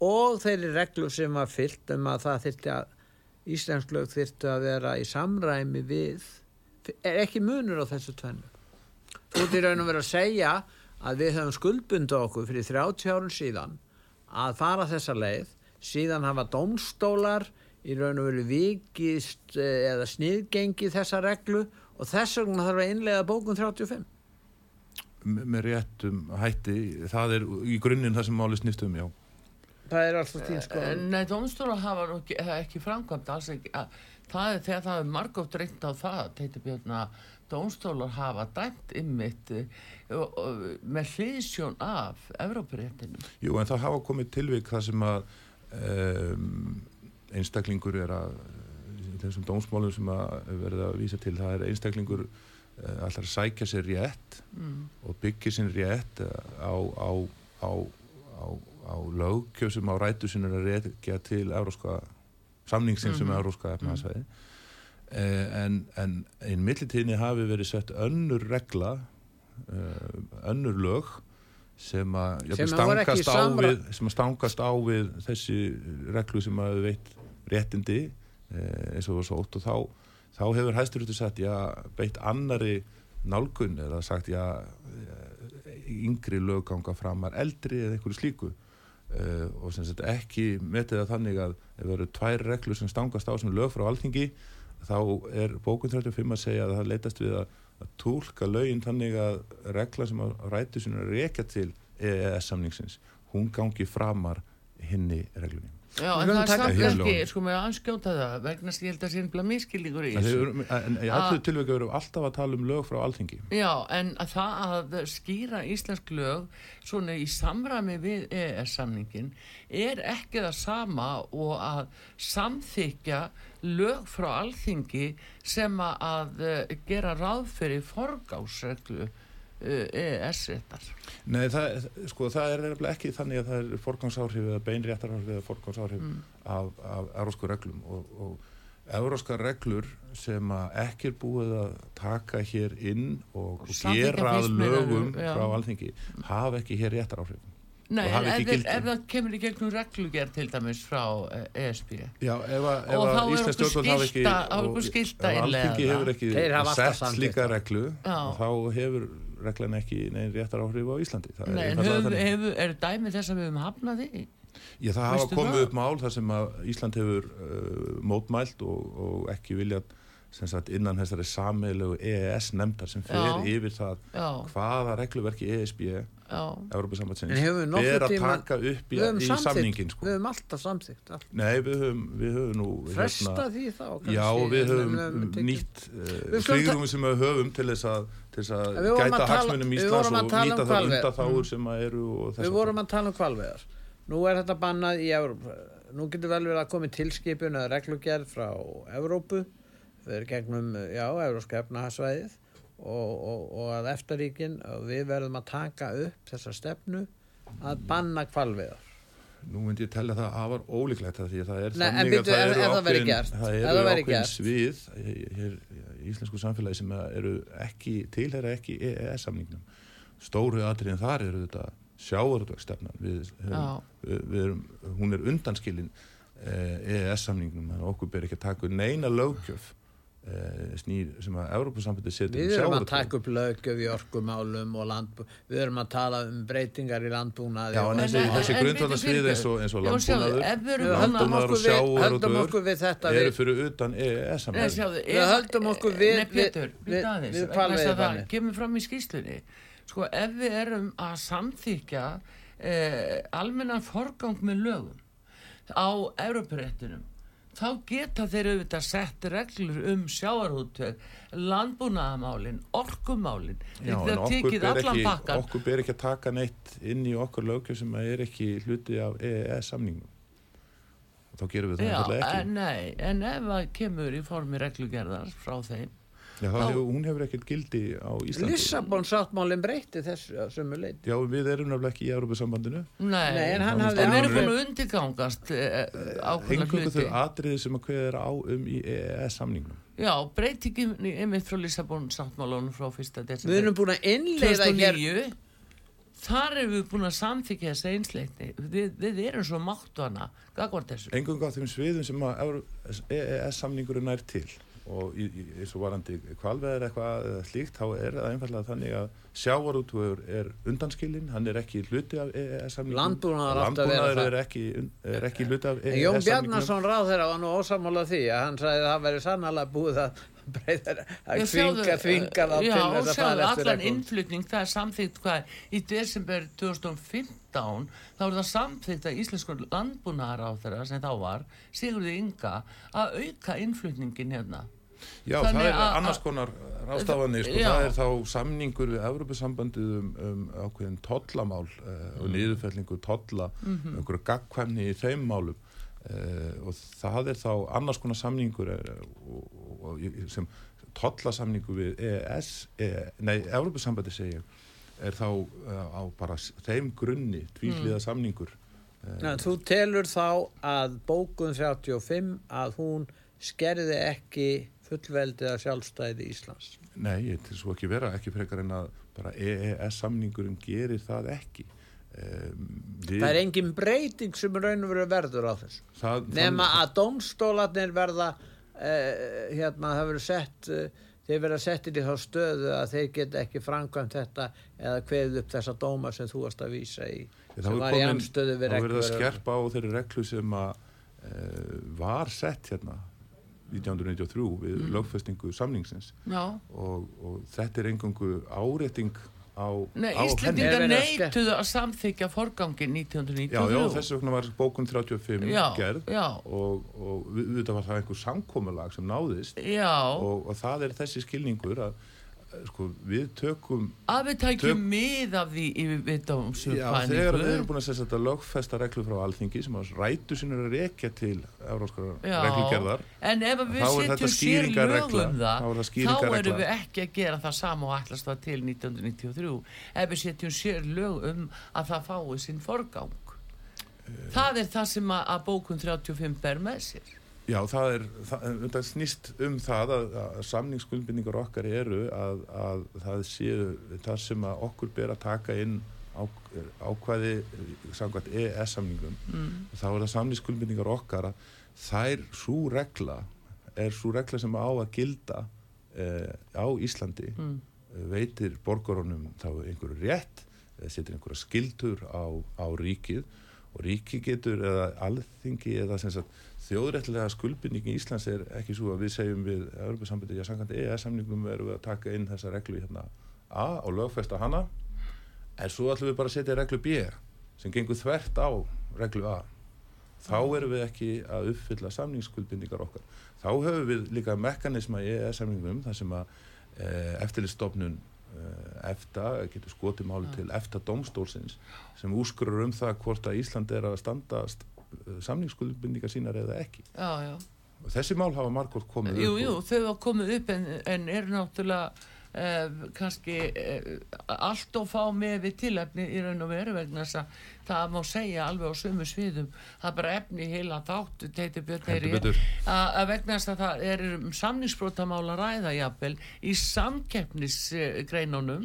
og þeirri reglu sem var fyllt um að það þyrfti að íslensk lög þyrfti að vera í samræmi við, er ekki munur á þessu tvennu? Þú ert í raun og verið að segja að við höfum skuldbundu okkur fyrir 30 árun síðan að fara þessa leið, síðan hafa dómstólar í raun og verið vikist eh, eða sniðgengið þessa reglu og þess vegna þarf að innlega bókun 35. M- með réttum hætti það er í grunninn það sem máli snýst um já Það er alltaf þín sko. Nei, dómstóla hafa ekki, er ekki framkvæmt alls ekki. að- Það er þegar það er margótt reynd á það, teitur Björn, að dómstólar hafa dæmt ymmit með hliðsjón af Evrópuréttinum. Jú, en það hafa komið tilvik það sem að um, einstaklingur er að í þessum dómsmálum sem að verða að vísa til, það er einstaklingur uh, allar að sækja sér rétt Mm. og byggja sinn rétt á, á, á, á, á lögkjöf sem á rætu sinni að réttja til euróska samningsins sem Mhm. er euróska efnaðsvæði uh, en, en einn millitíðinni hafi verið sett önnur regla uh, önnur lög sem að Sem stangast samra- við sem að stangast á við þessi reglu sem að veit réttindi eh, eins og var sótt. Og þá, þá hefur hæsturúttu sagt já, beitt annari nálgun eða sagt já eh, yngri lögganga framar eldri eða einhverju slíku uh, og sem sagt ekki metið það þannig að ef það eru tvær reglur sem stangast á sem lög frá alþingi þá er bókun 35 að segja að það leitast við að, að tólka lögin þannig að regla sem að rætu sinna rekja til EES samningsins hún gangi framar hinni reglunni. Já, en það er samt ekki, sko með að anskjóta það, vegna sem ég held að sé nefnilega miskilningur í þessu. en í allir tilvægum erum við alltaf að tala um lög frá alþingi. Já, en að það að skýra íslensk lög svona í samræmi við EES-samningin er ekki það sama og að samþykja lög frá alþingi sem að uh, gera ráð fyrir forgásreglu EES-réttar. Nei, það, sko, það er nefnilega ekki þannig að það er forgangsáhrif eða beinréttaráhrif eða forgangsáhrif Mm. af, af eurósku reglum og, og euróska reglur sem að ekki er búið að taka hér inn og, og Samþykkja gera að fyrst meira, lögum já. frá alþingi hafa ekki hér réttaráhrif Nei, en ef, ef það kemur í gegnum reglugerð til dæmis frá eh, ESB Já, ef að, ef Og þá að Íslands okkur stjórnvöld hafa ekki og- alþingi hefur ekki sett slíka reglu þá hefur reglan ekki neinn réttar áhrif á Íslandi Það er Nei, höfum, þannig. hefur, er dæmi þess að við höfum hafnað því? Já, það hafa komið það? upp mál þar sem að Ísland hefur uh, mótmælt og, og ekki viljað sem sagt innan þessari sameilegu EES nefndar sem fer Já. yfir það Já, hvaða regluverki ESB, já. Európa-sambandsins, nokkuð að taka upp í, höfum í samningin sko. við höfum alltaf samþygt. Nei, við höfum, við höfum nú hérna- fresta því þá kannski, Já, við höfum tekið- nýtt Við uh, svigrúmi sem við höfum til þess að, til þess að gæta að hagsmunum Íslands að og tala um nýta það hvalveiðar. undaþáur sem að eru við vorum að tala um kvalveðar nú er þetta bannað í Evrópu. Nú getur vel verið að koma tilskipun eða reglugerð frá Evrópu við erum gegnum, já, Evróska efnahagsvæðið og, og, og að eftaríkin við verðum að taka upp þessa stefnu að banna kvalveðar Nú myndi ég tella það afar ólíklegt það því að það er Nei, þannig bíddu, að það eru ákveðin, það eru ákveðin svið hér í íslensku samfélagi sem að eru ekki, tilhera ekki EES-samningnum. Stóru atriðin þar eru þetta sjávarútvegsstefnan. Við, við, við erum, hún er undanskilin EES-samningnum, þannig að okkur ber ekki að taka neina lögjöf eh, snýr sem að Európa-sambandi setur við um erum að sjávarútveg. taka upp lögjöf í orkumálum og landbú við erum að tala um breytingar í landbúnaði Já, en og- þessi, þessi bíddu, eins og, eins og landbúnaður, að- landbúnaður og okkur við þetta eru fyrir utan sjáðu, Við höldum okkur við- við- við, við- aðeins, við vegna þess að hvalveiðibannið. það kemur fram í skýslunni sko, ef við erum að samþykja eh, almennan forgang með lögum á Európaréttinum þá geta þeir auðvitað sett reglur um sjáarútveg landbúnaðamálin, orkumálin okkur tekið ber, allan pakkan okkur ber ekki að taka neitt inn í okkar lögjöf sem er ekki hluti af EES-samningum. Þá gerum við það einfallega ekki. en, nei, en ef það kemur í formi reglugerðar frá þeim Já, þá hún hefur ekkert gildi á Íslandi. Lissabon sáttmálinn breyti þessu að sömu leiti Já, við erum nefnilega ekki í Európa-sambandinu. Nei, Nei, en hann hafði við erum búin að undirgangast eh, ákveðna Engungu hluti þau atriði sem að kveða er á um í EES-samningnum. Já, breytingin einmitt frá Lissabon sáttmálunum frá 1. Við desember erum búin að innleiða hér 2009 þar erum við búin að samþykja þessa einsleitni við, við erum svo máttu hana gagvart þessu Engungu á þeim sviðum sem EES-samningurinn nær til og í, í, eins og varandi kvalveðar eitthvað eða slíkt, þá er það einfallega þannig að sjávarútvöður er undanskilinn, hann er ekki hluti af EES-samningnum. Landbúnaður átti að vera Landbúnaður það. er ekki, er ekki hluti af En Jón EES-samningnum. Bjarnason ráð þeirra var nú ósamála því að hann sagði að það veri sannlega búið að breyða að sjáðu, þvinga, þá já, til þess að fara eftir allan innflutning það er samþýtt hvað í desember 2015 þá er það samþýtt að íslenskur landbúnaðar á þeirra sem þá var Sigurði Inga að auka innflutningin hérna Já, Þannig það er annars konar ráðstafanir, sko, það er þá samningur við Evropasambandið um, um ákveðin tollamál uh, og niðurfellingu tolla, um einhverju gagkvæmni í þeim málum. Uh, og það er þá annars konar samningur uh, og, og, og, sem tollasamningur við EES, e, nei, Evropasambandið segja er þá uh, á bara þeim grunni tvíhliða samningur. Ná, þú telur þá að bókun 35 að hún skerði ekki fullveldið að sjálfstæði Íslands. Nei, ég til svo ekki vera, ekki frekar en að bara EES-samningurinn gerir það ekki. Um, við, Það er engin breyting sem raun og veru verður á þessu. það, Nema þannig- að domstólarnir verða, uh, hérna, það verður sett, uh, þeir verða settir í þá stöðu að þeir geta ekki framkvæmt þetta eða kveðið upp þessa dóma sem þú varst að vísa í, sem var í anstöðu við Það verður að reglur. skerpa á þeirri reglu sem að uh, var sett hérna 1993 við Mm. lögfestingu samningsins Já, og, og þetta er engangu árétting á, Nei, á henni. Íslendingar Er verið að neituðu samþykja forgangin 1993 Já, já, þess vegna var bókun 35 Já, gerð já. og, og við, við var það einhver samkomulag sem náðist Já, og, og það er þessi skilningur að sko, við tökum að við tækjum mið af því í Já, þegar við erum búin að setja þetta lögfesta reglu frá alþingi sem að rætu sinur að rekja til euróskara reglugerðar en ef Þá við þetta setjum sér lögum Þá það þá skýringarregla. erum við ekki að gera það sama og ætlast það til 1993 ef við setjum sér lög um að það fái sinn forgang. Það er það sem að, að bókun 35 ber með sér Já, það er, það, það snýst um það að, að samningsskuldbindningar okkar eru að, að það séu það sem að okkur ber að taka inn á, ákvæði samkvæmt EES-samningum mm. þá er það samningsskuldbindningar okkar að þær svo regla er svo regla sem á að gilda eh, á Íslandi Mm. eh, veitir borgarunum þá einhverju rétt eða setur einhverja skildur á, á ríkið og ríkið getur eða alþingi eða sem sagt þjóðrættilega skuldbindningi í Íslands er ekki svo að við segjum við Europasambandi, já samkvæmt EES-samningum erum við að taka inn þessa reglu hérna A og lögfesta hana. En svo ætlum við bara að setja reglu B sem gengur þvert á reglu A. Þá erum við ekki að uppfylla samningsskuldbindningar okkar. Þá höfum við líka mekanisma í EES-samningnum þar sem að e, eftirlistofnun e, EFTA getur skotið máli til EFTA domstólsins sem úrskurur um það hvort að Ísland er að standast samningsskuldbindningar sínar eða ekki. Já, já. Og þessi mál hafa margótt komið Jú, upp jú, þau hafa komið upp en, en er náttúrulega eh, kannski eh, allt og fá með við tilefni í raun og veru vegna þess að það má segja alveg á sömu sviðum. Það er bara efni í heila þátt teiti björn Heldur betur. að vegna þess að það er um samningsbrótamál að ræða jafnvel í samkeppnisgreinunum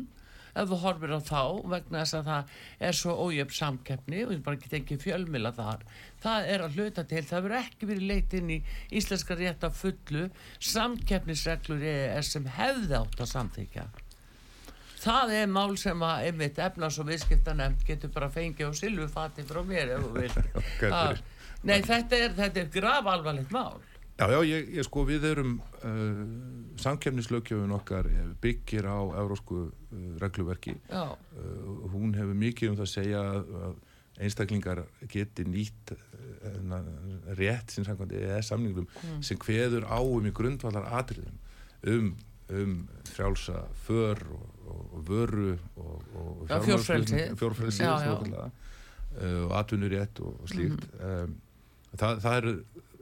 ef þú horfir á þá vegna þess að það er svo ójöfn samkeppni og ég bara get ekki fjölmila þar það er að hluta til, það verður ekki verið leitt inn í íslenska rétt að fullu samkeppnisreglur EES sem hefði átt að samþykja það er mál sem að einmitt efnars og viðskiptanemnd getur bara fengið á silfufati frá mér ef þú [laughs] er fyrir? Nei, þetta er, þetta er graf alvarlegt mál Já, já, ég, ég sko, við erum uh, samkefnislaugjöfun okkar eh, byggir á eurósku uh, regluverki uh, hún hefur mikið um það að segja að, einstaklingar geti nýtt uh, rétt sem samkvæmt EES samningum Mm. sem kveður á um í grundvallar atriðum um, um frjálsa för og, og, vöru og, og já. svokallaða, uh, og atvinnurétt og, slíkt Mhm. um, það, það er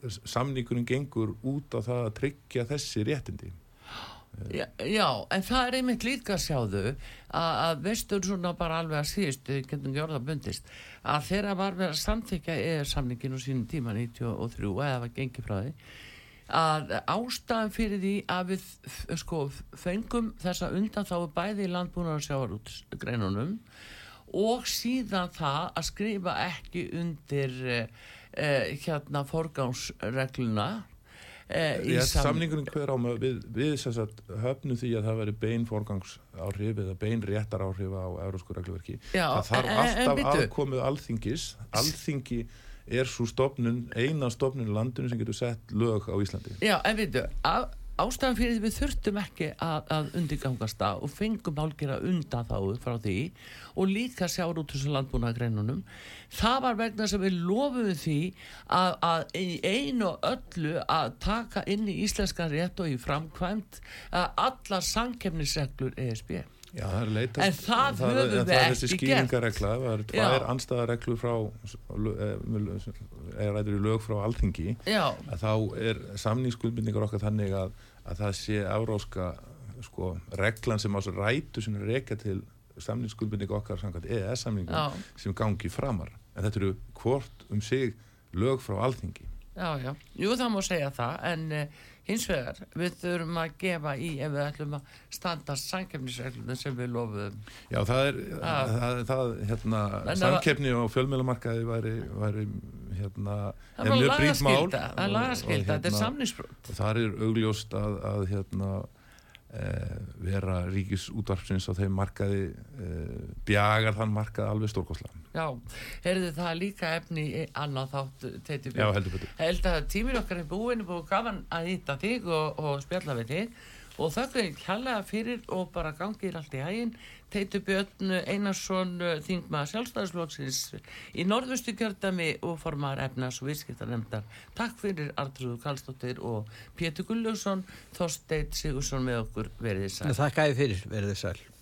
samningurinn gengur út á það að tryggja þessi réttindi. Já, já, en það er einmitt líka sjáðu að, veistur svona bara alveg að síðust, getum gjörða bundist að þeirra var verið að samþykja eða samningin á sínum tíma 93 eða var gengið frá því að ástæðan fyrir því að við sko fengum þessa undan þá bæði í landbúnar og sjávarútsgreinunum og síðan það að skrifa ekki undir eh, hérna forgánsregluna eh, í sam- samningurinn hver á við, við sagt höfnum því að það veri bein forgangsáhrif eða bein réttar áhrif á eurósku regluverki. Já, það þarf en- en- en alltaf bíddu. aðkomið alþingis. Alþingi er svo stofnun eina stofnun landinu sem getur sett lög á Íslandi. Já, en veitu, á- ástæðan fyrir því við þurftum ekki að, að undirgangast það og fengum álgera undan þá frá því og líka sjáur út þessu landbúnagreinunum það var vegna sem við lofum því að, að einu og öllu að taka inn í íslenska rétt og í framkvæmt að allar sankefnisreglur ESB Já, það er leitast En það höfum við það er þessi ekki gert. skýringaregla það er Já. tvær anstæðareglur frá er ræður í lög frá alþingi. Já, að þá er samningsskuldbindningar okkar þannig að, að það sé euróska sko, reglan sem á svo rætu sem er reyka til samningsskuldbindningar okkar samkvæmt EES-samningum sem gangi framar. En þetta eru hvort um sig lög frá alþingi. Já, já. Jú, það má segja það en uh, hins vegar við þurfum að gefa í ef við ætlum að standa sankefnisreglunum sem við lofum Já, það er Ah. það, það, hérna, En það- samkeppni og fjölmjölumarkaði væri, væri hérna, Það er lagaskylda, það er hérna- samningsbrot. þar er augljóst að, að hérna vera ríkis útvarpsins á þeim markaði e, bjagar þann markað alveg stórkoslega Já, heyrðu það líka efni í annað þátt teiti Já, heldur betur. Held að tímir okkar er búin, búin gaman að hýtta þig og, og spjalla við þig og þakka ég kjallega fyrir og bara gangið allt í hæginn Teitur Björn Einarsson þingma sjálfstæðisflokksins í norðustu kjördami og formar efnas og viðskiptarnemndar Takk fyrir Artrúðu Kallstóttir og Pétur Gulljósson Þorsteit Sigursson með okkur. Verið sæl. Þakka ég fyrir, verið sæl